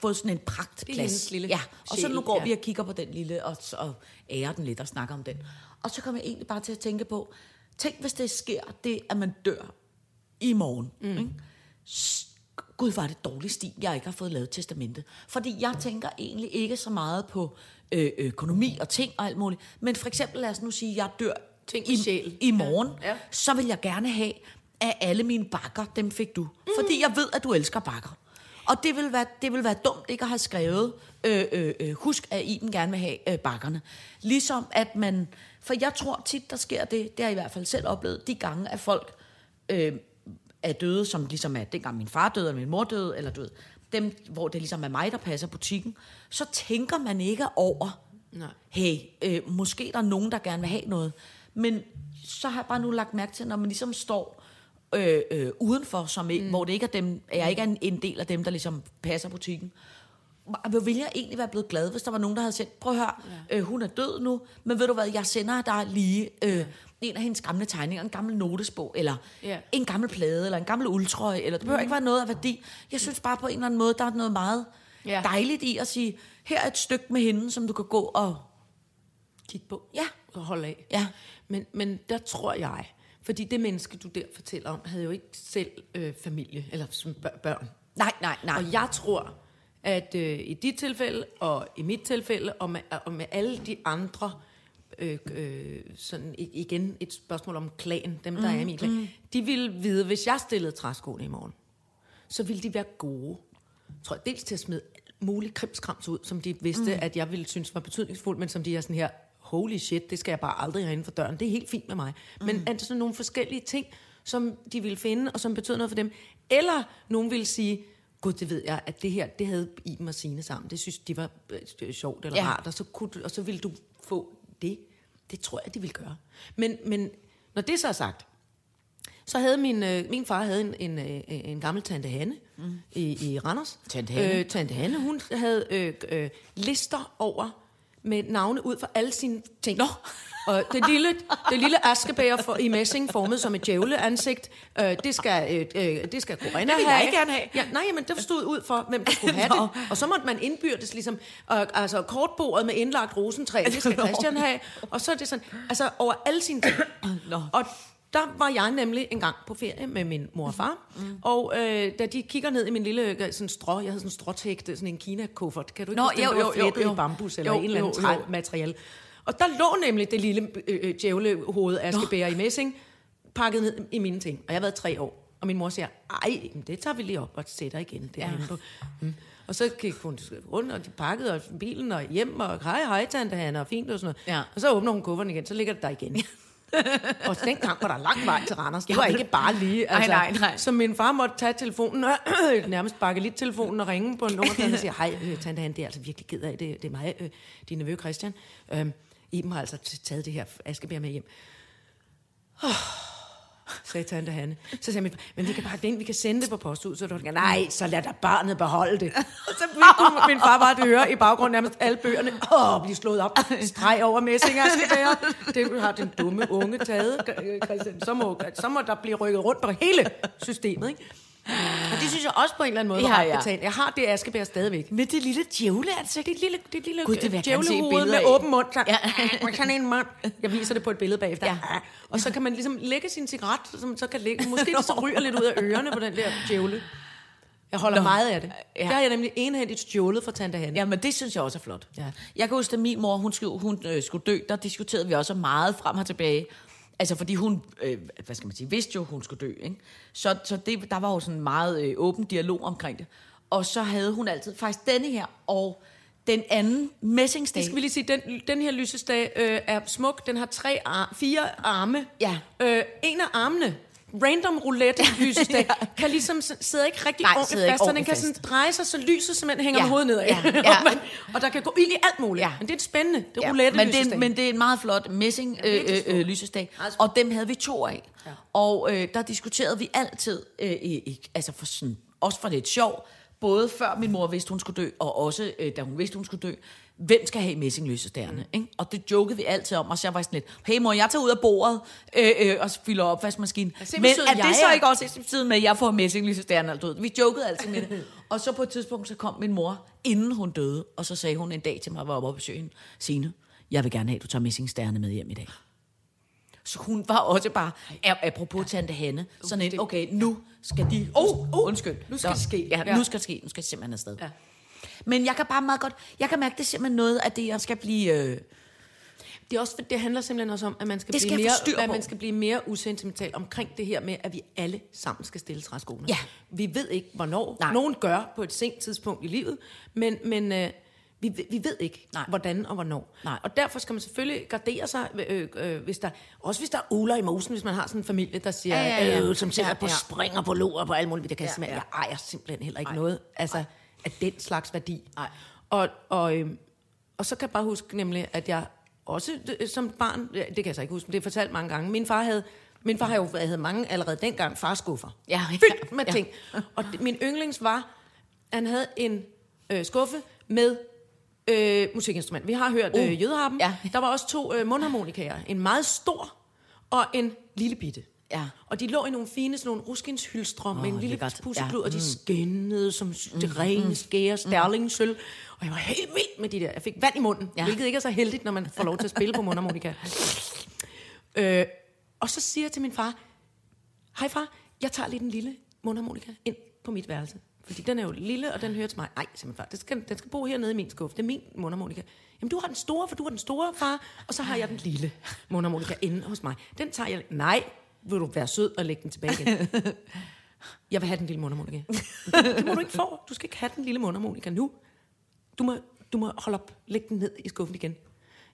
fået sådan en pragtplads. hendes lille ja, og så nu går ja. vi og kigger på den lille, og, og ærer den lidt og snakker om den. Og så kom jeg egentlig bare til at tænke på, tænk hvis det sker, det at man dør i morgen. Mm. Ikke? Gud, var det dårlig stil, jeg ikke har fået lavet testamente. Fordi jeg tænker egentlig ikke så meget på øh, økonomi og ting og alt muligt. Men for eksempel, lad os nu sige, at jeg dør Ting i, sjæl. i morgen. Ja. Ja. Så vil jeg gerne have, at alle mine bakker, dem fik du. Mm. Fordi jeg ved, at du elsker bakker. Og det vil være, det vil være dumt ikke at have skrevet, øh, øh, øh, husk, at Iben gerne vil have øh, bakkerne. Ligesom at man, for jeg tror tit, der sker det, det har jeg i hvert fald selv oplevet, de gange, at folk øh, er døde, som ligesom er dengang min far døde, eller min mor døde, eller ved, dem, hvor det ligesom er mig, der passer butikken, så tænker man ikke over, Nej. hey, øh, måske der er nogen, der gerne vil have noget. Men så har jeg bare nu lagt mærke til, når man ligesom står øh, øh, udenfor, som ikke, mm. hvor det ikke er dem, jeg ikke er en, en del af dem, der ligesom passer butikken, hvor ville jeg egentlig være blevet glad, hvis der var nogen, der havde sendt, prøv at høre, ja. øh, hun er død nu, men ved du hvad, jeg sender dig lige øh, en af hendes gamle tegninger, en gammel notesbog, eller Ja. en gammel plade, eller en gammel uldtrøje, eller det behøver ikke være noget af værdi. Jeg synes bare på en eller anden måde, der er noget meget Ja. dejligt i at sige, her er et stykke med hende, som du kan gå og... Kig på. Ja. Og holde af. Ja. Men, men der tror jeg, fordi det menneske, du der fortæller om, havde jo ikke selv øh, familie, eller som bør- børn. Nej, nej, nej. Og jeg tror, at øh, i dit tilfælde, og i mit tilfælde, og med, og med alle de andre, øh, øh, sådan igen et spørgsmål om klan, dem der mm, er i min klan, mm. de ville vide, hvis jeg stillede træskoene i morgen, så ville de være gode. tror jeg, dels til at smide alt muligt krimskrams ud, som de vidste, mm. at jeg ville synes var betydningsfuldt, men som de er sådan her, holy shit, det skal jeg bare aldrig have inden for døren. Det er helt fint med mig. Mm. Men er det sådan nogle forskellige ting, som de ville finde, og som betød noget for dem? Eller nogen ville sige, gud, det ved jeg, at det her, det havde Iben og Signe sammen. Det synes de var øh, sjovt eller Ja. rart, og så, kunne, og så ville du få det. Det tror jeg, de ville gøre. Men, men når det så er sagt, så havde min, øh, min far havde en, en, øh, en gammel tante Hanne mm. i, i Randers. Tante Hanne. Øh, tante Hanne, hun havde øh, øh, lister over med navne ud for alle sine ting. Nå. Og det lille, det lille askebæger for, i messing, formet som et djævleansigt, øh, det skal, øh, øh, det skal Corinna Det vil have. jeg gerne have. Ja, nej, men det stod ud for, hvem der skulle have det. Og så måtte man indbyrdes ligesom, øh, altså kortbordet med indlagt rosentræ, det skal Christian have. Og så er det sådan, altså over alle sine ting. Nå. Og der var jeg nemlig en gang på ferie med min mor og far, mm. og øh, da de kigger ned i min lille øh, sådan strå, jeg havde sådan en stråtægte, sådan en Kina-kuffert, kan du ikke Nå, den, jo, jo, jo, jo. i bambus eller Jo, en eller anden jo, jo. træmateriale. Og der lå nemlig det lille øh, øh, djævlehoved askebæger i messing, pakket ned i mine ting. Og jeg har været tre år. Og min mor siger, ej, det tager vi lige op og sætter igen derhen på. Mm. Og så gik hun rundt, og de pakkede og bilen og hjem, og hej, hej, tante Hanne, og fint og sådan noget. Ja. Og så åbner hun kufferten igen, så ligger det der igen. og dengang var der lang vej til Randers. Det var ikke bare lige. Altså, nej, nej. Så min far måtte tage telefonen, nærmest bakke lidt telefonen og ringe på en nummer, og sige, hej, øh, tante Hanne, det er altså virkelig ked af, det, det er mig, øh, din nevø Christian. Øhm, Iben har altså taget det her askebær med hjem. Oh, sagde tante Hanne. Så sagde min men vi kan pakke det ind, vi kan sende det på posthuset. Så du nej, så lad da barnet beholde det. Og så kunne min far bare høre i baggrunden nærmest alle bøgerne, åh, blive slået op, streg over messing askebær. Det har den dumme unge taget, Christian. Så må, så må der blive rykket rundt på hele systemet, ikke? Og det synes jeg også på en eller anden måde Ja, var ja. betalt. Jeg har det askebær stadigvæk. Med det lille djævleansigt. Det er et lille, det et lille Gud, det djævlehoved med af. åben mund. Så, Ja. sådan en mund. Jeg viser det på et billede bagefter. Ja. Ja. Og så kan man ligesom lægge sin cigaret, som så kan lægge. Måske det så ryger lidt ud af ørerne på den der djævle. Jeg holder Nå. Meget af det. Ja. Det har jeg nemlig enhændigt stjålet fra Tante Hanne. Ja, men det synes jeg også er flot. Ja. Jeg kan huske, at min mor hun skulle, hun, øh, skulle dø, der diskuterede vi også meget frem og tilbage. Altså, fordi hun, øh, hvad skal man sige, vidste jo, hun skulle dø. Ikke? Så, så det, der var jo sådan en meget øh, åben dialog omkring det. Og så havde hun altid faktisk denne her, og den anden messingsdag. Det skal vi lige sige, den, den her lysesdag øh, er smuk. Den har tre ar- fire arme. Ja. Øh, en af armene, random roulette lysesdag, kan ligesom s- sidder ikke rigtig Nej, ordentligt fast, så den kan sådan dreje sig, så lyset simpelthen hænger Ja. med hovedet nedad. Ja, ja. og, man, og der kan gå ild i alt muligt. Ja. Men det er roulette, det Ja, roulette men, det er, men det er en meget flot messing øh, virkelig øh, øh. Meget smuk. Og dem havde vi to af. Ja. Og øh, der diskuterede vi altid, øh, i, altså for sådan, også for lidt sjov, både før min mor vidste, hun skulle dø, og også øh, da hun vidste, hun skulle dø, hvem skal have messinglysestagerne? Mm. Ikke? Og det jokede vi altid om, og så jeg var sådan lidt, hey mor, jeg tager ud af bordet øh, øh, og fylder opvaskemaskinen. hvor Men er det så er. ikke også betydet med, at jeg får ud? Vi jokede altid med det. Og så på et tidspunkt, så kom min mor, inden hun døde, og så sagde hun en dag til mig, hvor jeg var oppe og besøge hende, Signe, jeg vil gerne have, at du tager messingstagerne med hjem i dag. Så hun var også bare, apropos tante Hanne, sådan en, okay, nu skal de... Oh, oh, undskyld. nu skal det ske. Ja, Ja. nu skal det ske. Nu skal det simpelthen afsted. Ja. Men jeg kan bare meget godt... Jeg kan mærke, det er simpelthen noget af det, jeg skal blive... Øh, Det, er også, det handler simpelthen også om, at man skal, Det skal blive mere, at man skal blive mere usentimental omkring det her med, at vi alle sammen skal stille træskoene. Ja. Vi ved ikke, hvornår. Nej. Nogen gør på et sent tidspunkt i livet, men, men øh, vi, vi ved ikke, Nej. hvordan og hvornår. Nej. Og derfor skal man selvfølgelig gardere sig, øh, øh, hvis der, også hvis der er uler i mosen, hvis man har sådan en familie, der siger, Ja, ja, ja. Øh, som sidder Ja, på ja. springer på lår og på alt muligt. Det kan Ja, ja, ja. Jeg ejer simpelthen heller ikke Nej. noget altså, af den slags værdi. Nej. Og, og, øhm, og så kan jeg bare huske nemlig, at jeg også øh, som barn, det kan jeg så ikke huske, men det er fortalt mange gange, min far havde, min far havde, jo, havde mange allerede dengang farskuffer. Ja, ja, Fyldt med ja. ting. Og det, min yndlings var, han havde en øh, skuffe med øh, musikinstrument. Vi har hørt øh, Jødeharpen. Ja. Der var også to øh, mundharmonikaer. En meget stor og en lille bitte. Ja. Og de lå i nogle fine, sådan nogle ruskinshylstre oh, med en lille pusseklud, Ja. og de skinnede som mm. det rene, skære, sterlingsølv. Og jeg var helt vild med de der. Jeg fik vand i munden, ja. hvilket ikke er så heldigt, når man får lov til at spille på mundharmonika. øh, og så siger jeg til min far, hej far, jeg tager lige den lille mundharmonika ind på mit værelse. Fordi den er jo lille, og den hører til mig. Nej, siger min far, den skal, den skal bo hernede i min skuffe. Det er min mundharmonika. Jamen, du har den store, for du har den store, far. Og så har jeg den lille mundharmonika inde hos mig. Den tager jeg... Nej, vil du være sød og lægge den tilbage igen? Jeg vil have den lille mundharmonika. Det, det må du ikke få. Du skal ikke have den lille mundharmonika nu. Du må, du må holde op. Læg den ned i skuffen igen.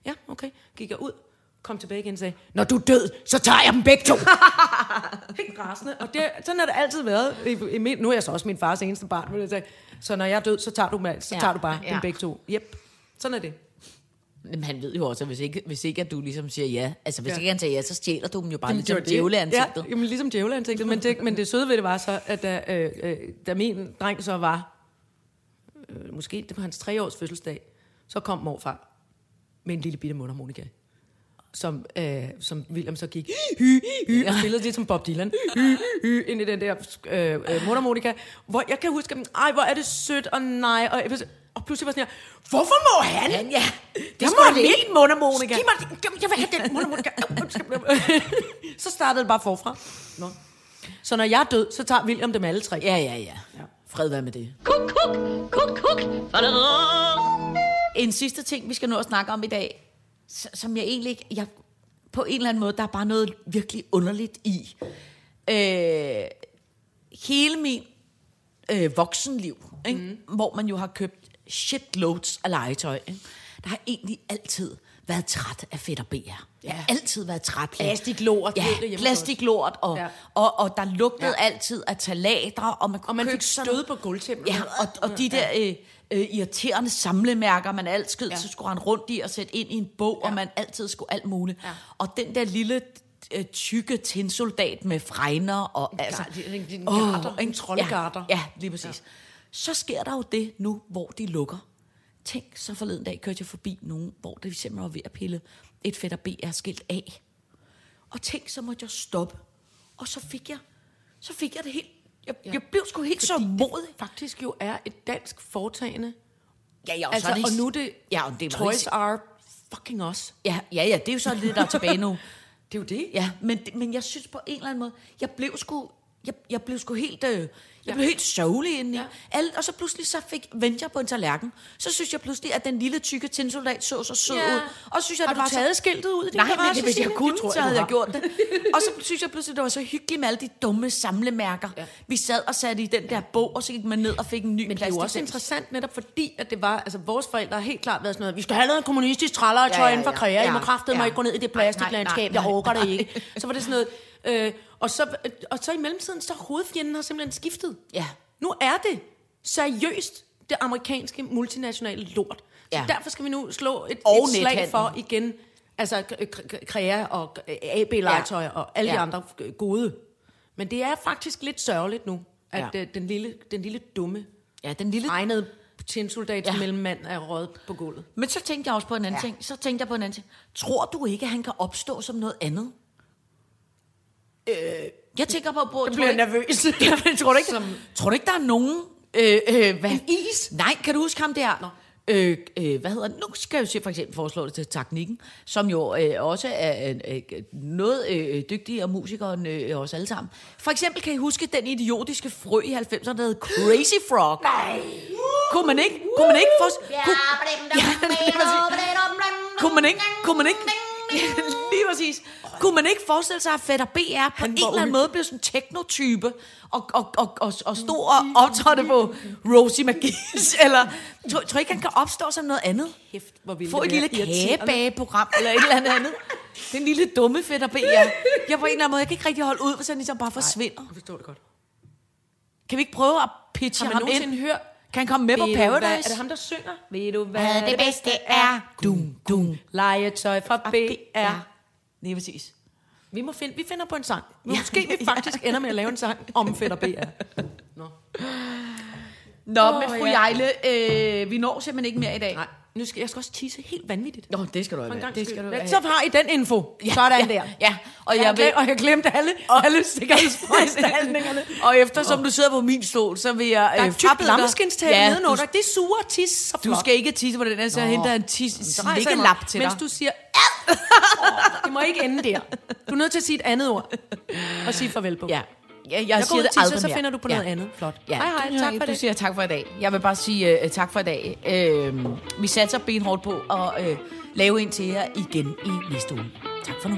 Ja, okay. Gik jeg ud, kom tilbage igen og sagde, når du er død, så tager jeg dem begge to. Helt rasende. Og det, sådan har det altid været. I, i nu er jeg så også min fars eneste barn. Vil jeg sige. Så når jeg er død, så tager du, med, så Ja, tager du bare ja. dem begge to. Yep. Sådan er det. Men han ved jo også, at hvis ikke, hvis ikke at du ligesom siger ja, altså hvis Ja. ikke han siger ja, så stjæler du dem jo bare Jamen, ligesom djævleansigtet. Ja, jamen, ligesom djævleansigtet. Men det, men det søde ved det var så, at da, øh, øh, da min dreng så var, øh, måske det var hans treårs fødselsdag, så kom morfar med en lille bitte mundharmonika. Som, øh, som William så gik hy, hy, og spillede lidt som Bob Dylan hy, hy, ind i den der øh, øh, mundharmonika. Hvor jeg kan huske, ej, hvor er det sødt, og nej, og, og pludselig var sådan her, hvorfor må han? Han, ja. Det Jeg er må da ikke. mundharmonika. Giv mig det. Jeg vil have den mundharmonika. så startede det bare forfra. Nå. Så når jeg er død, så tager William dem alle tre. Ja, ja, ja. Fred være med det. Kuk, kuk, kuk, kuk. En sidste ting, vi skal nå at snakke om i dag, som jeg egentlig ikke... Jeg, på en eller anden måde, der er bare noget virkelig underligt i. Øh, hele min øh, voksenliv, ikke? Mm. hvor man jo har købt shitloads af legetøj, ikke? der har egentlig altid været træt af fedt og BR. Jeg har altid været træt af... Plastiklort, Ja, det plastiklort, og, Ja. ja. og, og der lugtede Ja. ja. altid af talater, og man kunne Og man købe fik sådan stød på gulvtæppet. Ja, og, og de der øh, øh, irriterende samlemærker, man altid ja. så skulle rende rundt i og sætte ind i en bog, ja. og man altid skulle alt muligt. Ja. Og den der lille øh, tykke tinsoldat med fregner og altså... en- en garter, en troldegarter. Ja, ja, lige præcis. Ja. Så sker der jo det nu, hvor de lukker. Tænk, så forleden dag kørte jeg forbi nogen, hvor det simpelthen var ved at pille et fedt og BR-skilt af. Og tænk, så måtte jeg stoppe. Og så fik jeg, så fik jeg det helt... Jeg, ja. jeg blev sgu helt så modig. faktisk jo er et dansk foretagende. Ja, ja, og, Altså, så er det, og nu er det, ja, og det er Toys are fucking us. Ja, ja, ja, det er jo så det, der er tilbage nu. Det er jo det. Ja, men, men jeg synes på en eller anden måde, jeg blev sgu, jeg, jeg blev sgu helt, øh, jeg blev helt sørgelig inde i. Ja. Alle, og så pludselig så fik vendte jeg på en tallerken. Så synes jeg pludselig, at den lille tykke tinsoldat så så sød Ja. ud. Og synes jeg, Har det du var taget så... skiltet ud i din Nej, garage, men det, hvis jeg kunne, tror jeg, så havde jeg gjort det. Og så synes jeg pludselig, det var så hyggeligt med alle de dumme samlemærker. Ja. Vi sad og satte i den der bog, og så gik man ned og fik en ny Men det er jo også interessant netop fordi, at det var, altså vores forældre har helt klart været sådan noget, vi skal have noget kommunistisk trællegetøj Ja, ja, ja, inden for ja. kræger, I Ja, må kraftedeme ja. mig ikke gå ned i det plastiklandskab, jeg orker det ikke. Så var det sådan noget, øh, og, så, og så i mellemtiden, så hovedfjenden har simpelthen skiftet. Ja. Nu er det seriøst det amerikanske multinationale lort. Så Ja. derfor skal vi nu slå et, Og et slag for igen, altså Krea og AB-legetøj ja. og alle de Ja. andre gode. Men det er faktisk lidt sørgeligt nu, at Ja. ja. den, lille, den lille dumme Ja, den lille egnede tinsoldat Ja. ja. mellemmand er røget på gulvet. Men så tænkte jeg også på en anden ja. ting. Så tænkte jeg på en anden ting. Tror du ikke, at han kan opstå som noget andet? Øh, jeg tænker på... på bliver jeg nervøs. Jamen, tror, du ikke, som... tror du ikke, der er nogen... Øh, øh, hvad? En is? Nej, kan du huske ham der? Nå. Øh, øh, hvad hedder det? Nu skal jeg jo se for eksempel foreslå det til teknikken, som jo øh, også er øh, noget øh, dygtigere musikere end øh, os alle sammen. For eksempel kan I huske den idiotiske frø i 90'erne, der hed Crazy Frog? Nej. Kunne man ikke? Kunne man ikke få... Kunne, ja, lige præcis. kunne man ikke? Kunne man ikke? Lige præcis. Kunne man ikke forestille sig, at Fætter BR på en eller anden måde blev sådan en teknotype, og, og, og, og, og stod og optrådte på Rosie McGee's, eller tror, tror ikke, han kan opstå som noget andet? Kæft, hvor ville Få et lille kagebageprogram, eller et eller andet. Den lille dumme Fætter BR. Jeg på en eller anden måde, jeg kan ikke rigtig holde ud, hvis han ligesom bare forsvinder. Jeg forstår det godt. Kan vi ikke prøve at pitche Har man ham nogensinde ind? hørt? Kan han komme med på Ved du hvad- Paradise? Er det ham, der synger? Ved du hvad, Hvad det bedste er? Dum, dum. Legetøj fra BR. Lige præcis. Vi, må finde, vi finder på en sang. Måske vi faktisk ender med at lave en sang om Fætter BR. Nå. Nå, oh, men fru ja. Jejle, øh, vi når simpelthen ikke mere i dag. Nej, nu skal jeg skal også tisse helt vanvittigt. Nå, det skal du have. Det skal du have. Så har I den info. Ja, Sådan ja, der. Ja, og Og jeg, jeg, vil, glem, og jeg glemte alle, alle sikkerhedsforanstaltningerne. og eftersom du sidder på min stol, så vil jeg Der er øh, dig- lammeskinstag Ja, nedenunder. du, Det suger tis så du flot. skal ikke tisse på den her, så jeg henter en tis, slikkelap til dig. Mens du siger, ad! det må ikke ende der. Du er nødt til at sige et andet ord. Og sige farvel på. Ja, jeg, jeg, Jeg siger det aldrig så mere. finder du på ja. noget andet. Flot. Ja, hej, hej, tak for du det. siger tak for i dag. Jeg vil bare sige uh, tak for i dag. Uh, vi satser benhårdt på at uh, lave en til jer igen i næste uge. Tak for nu.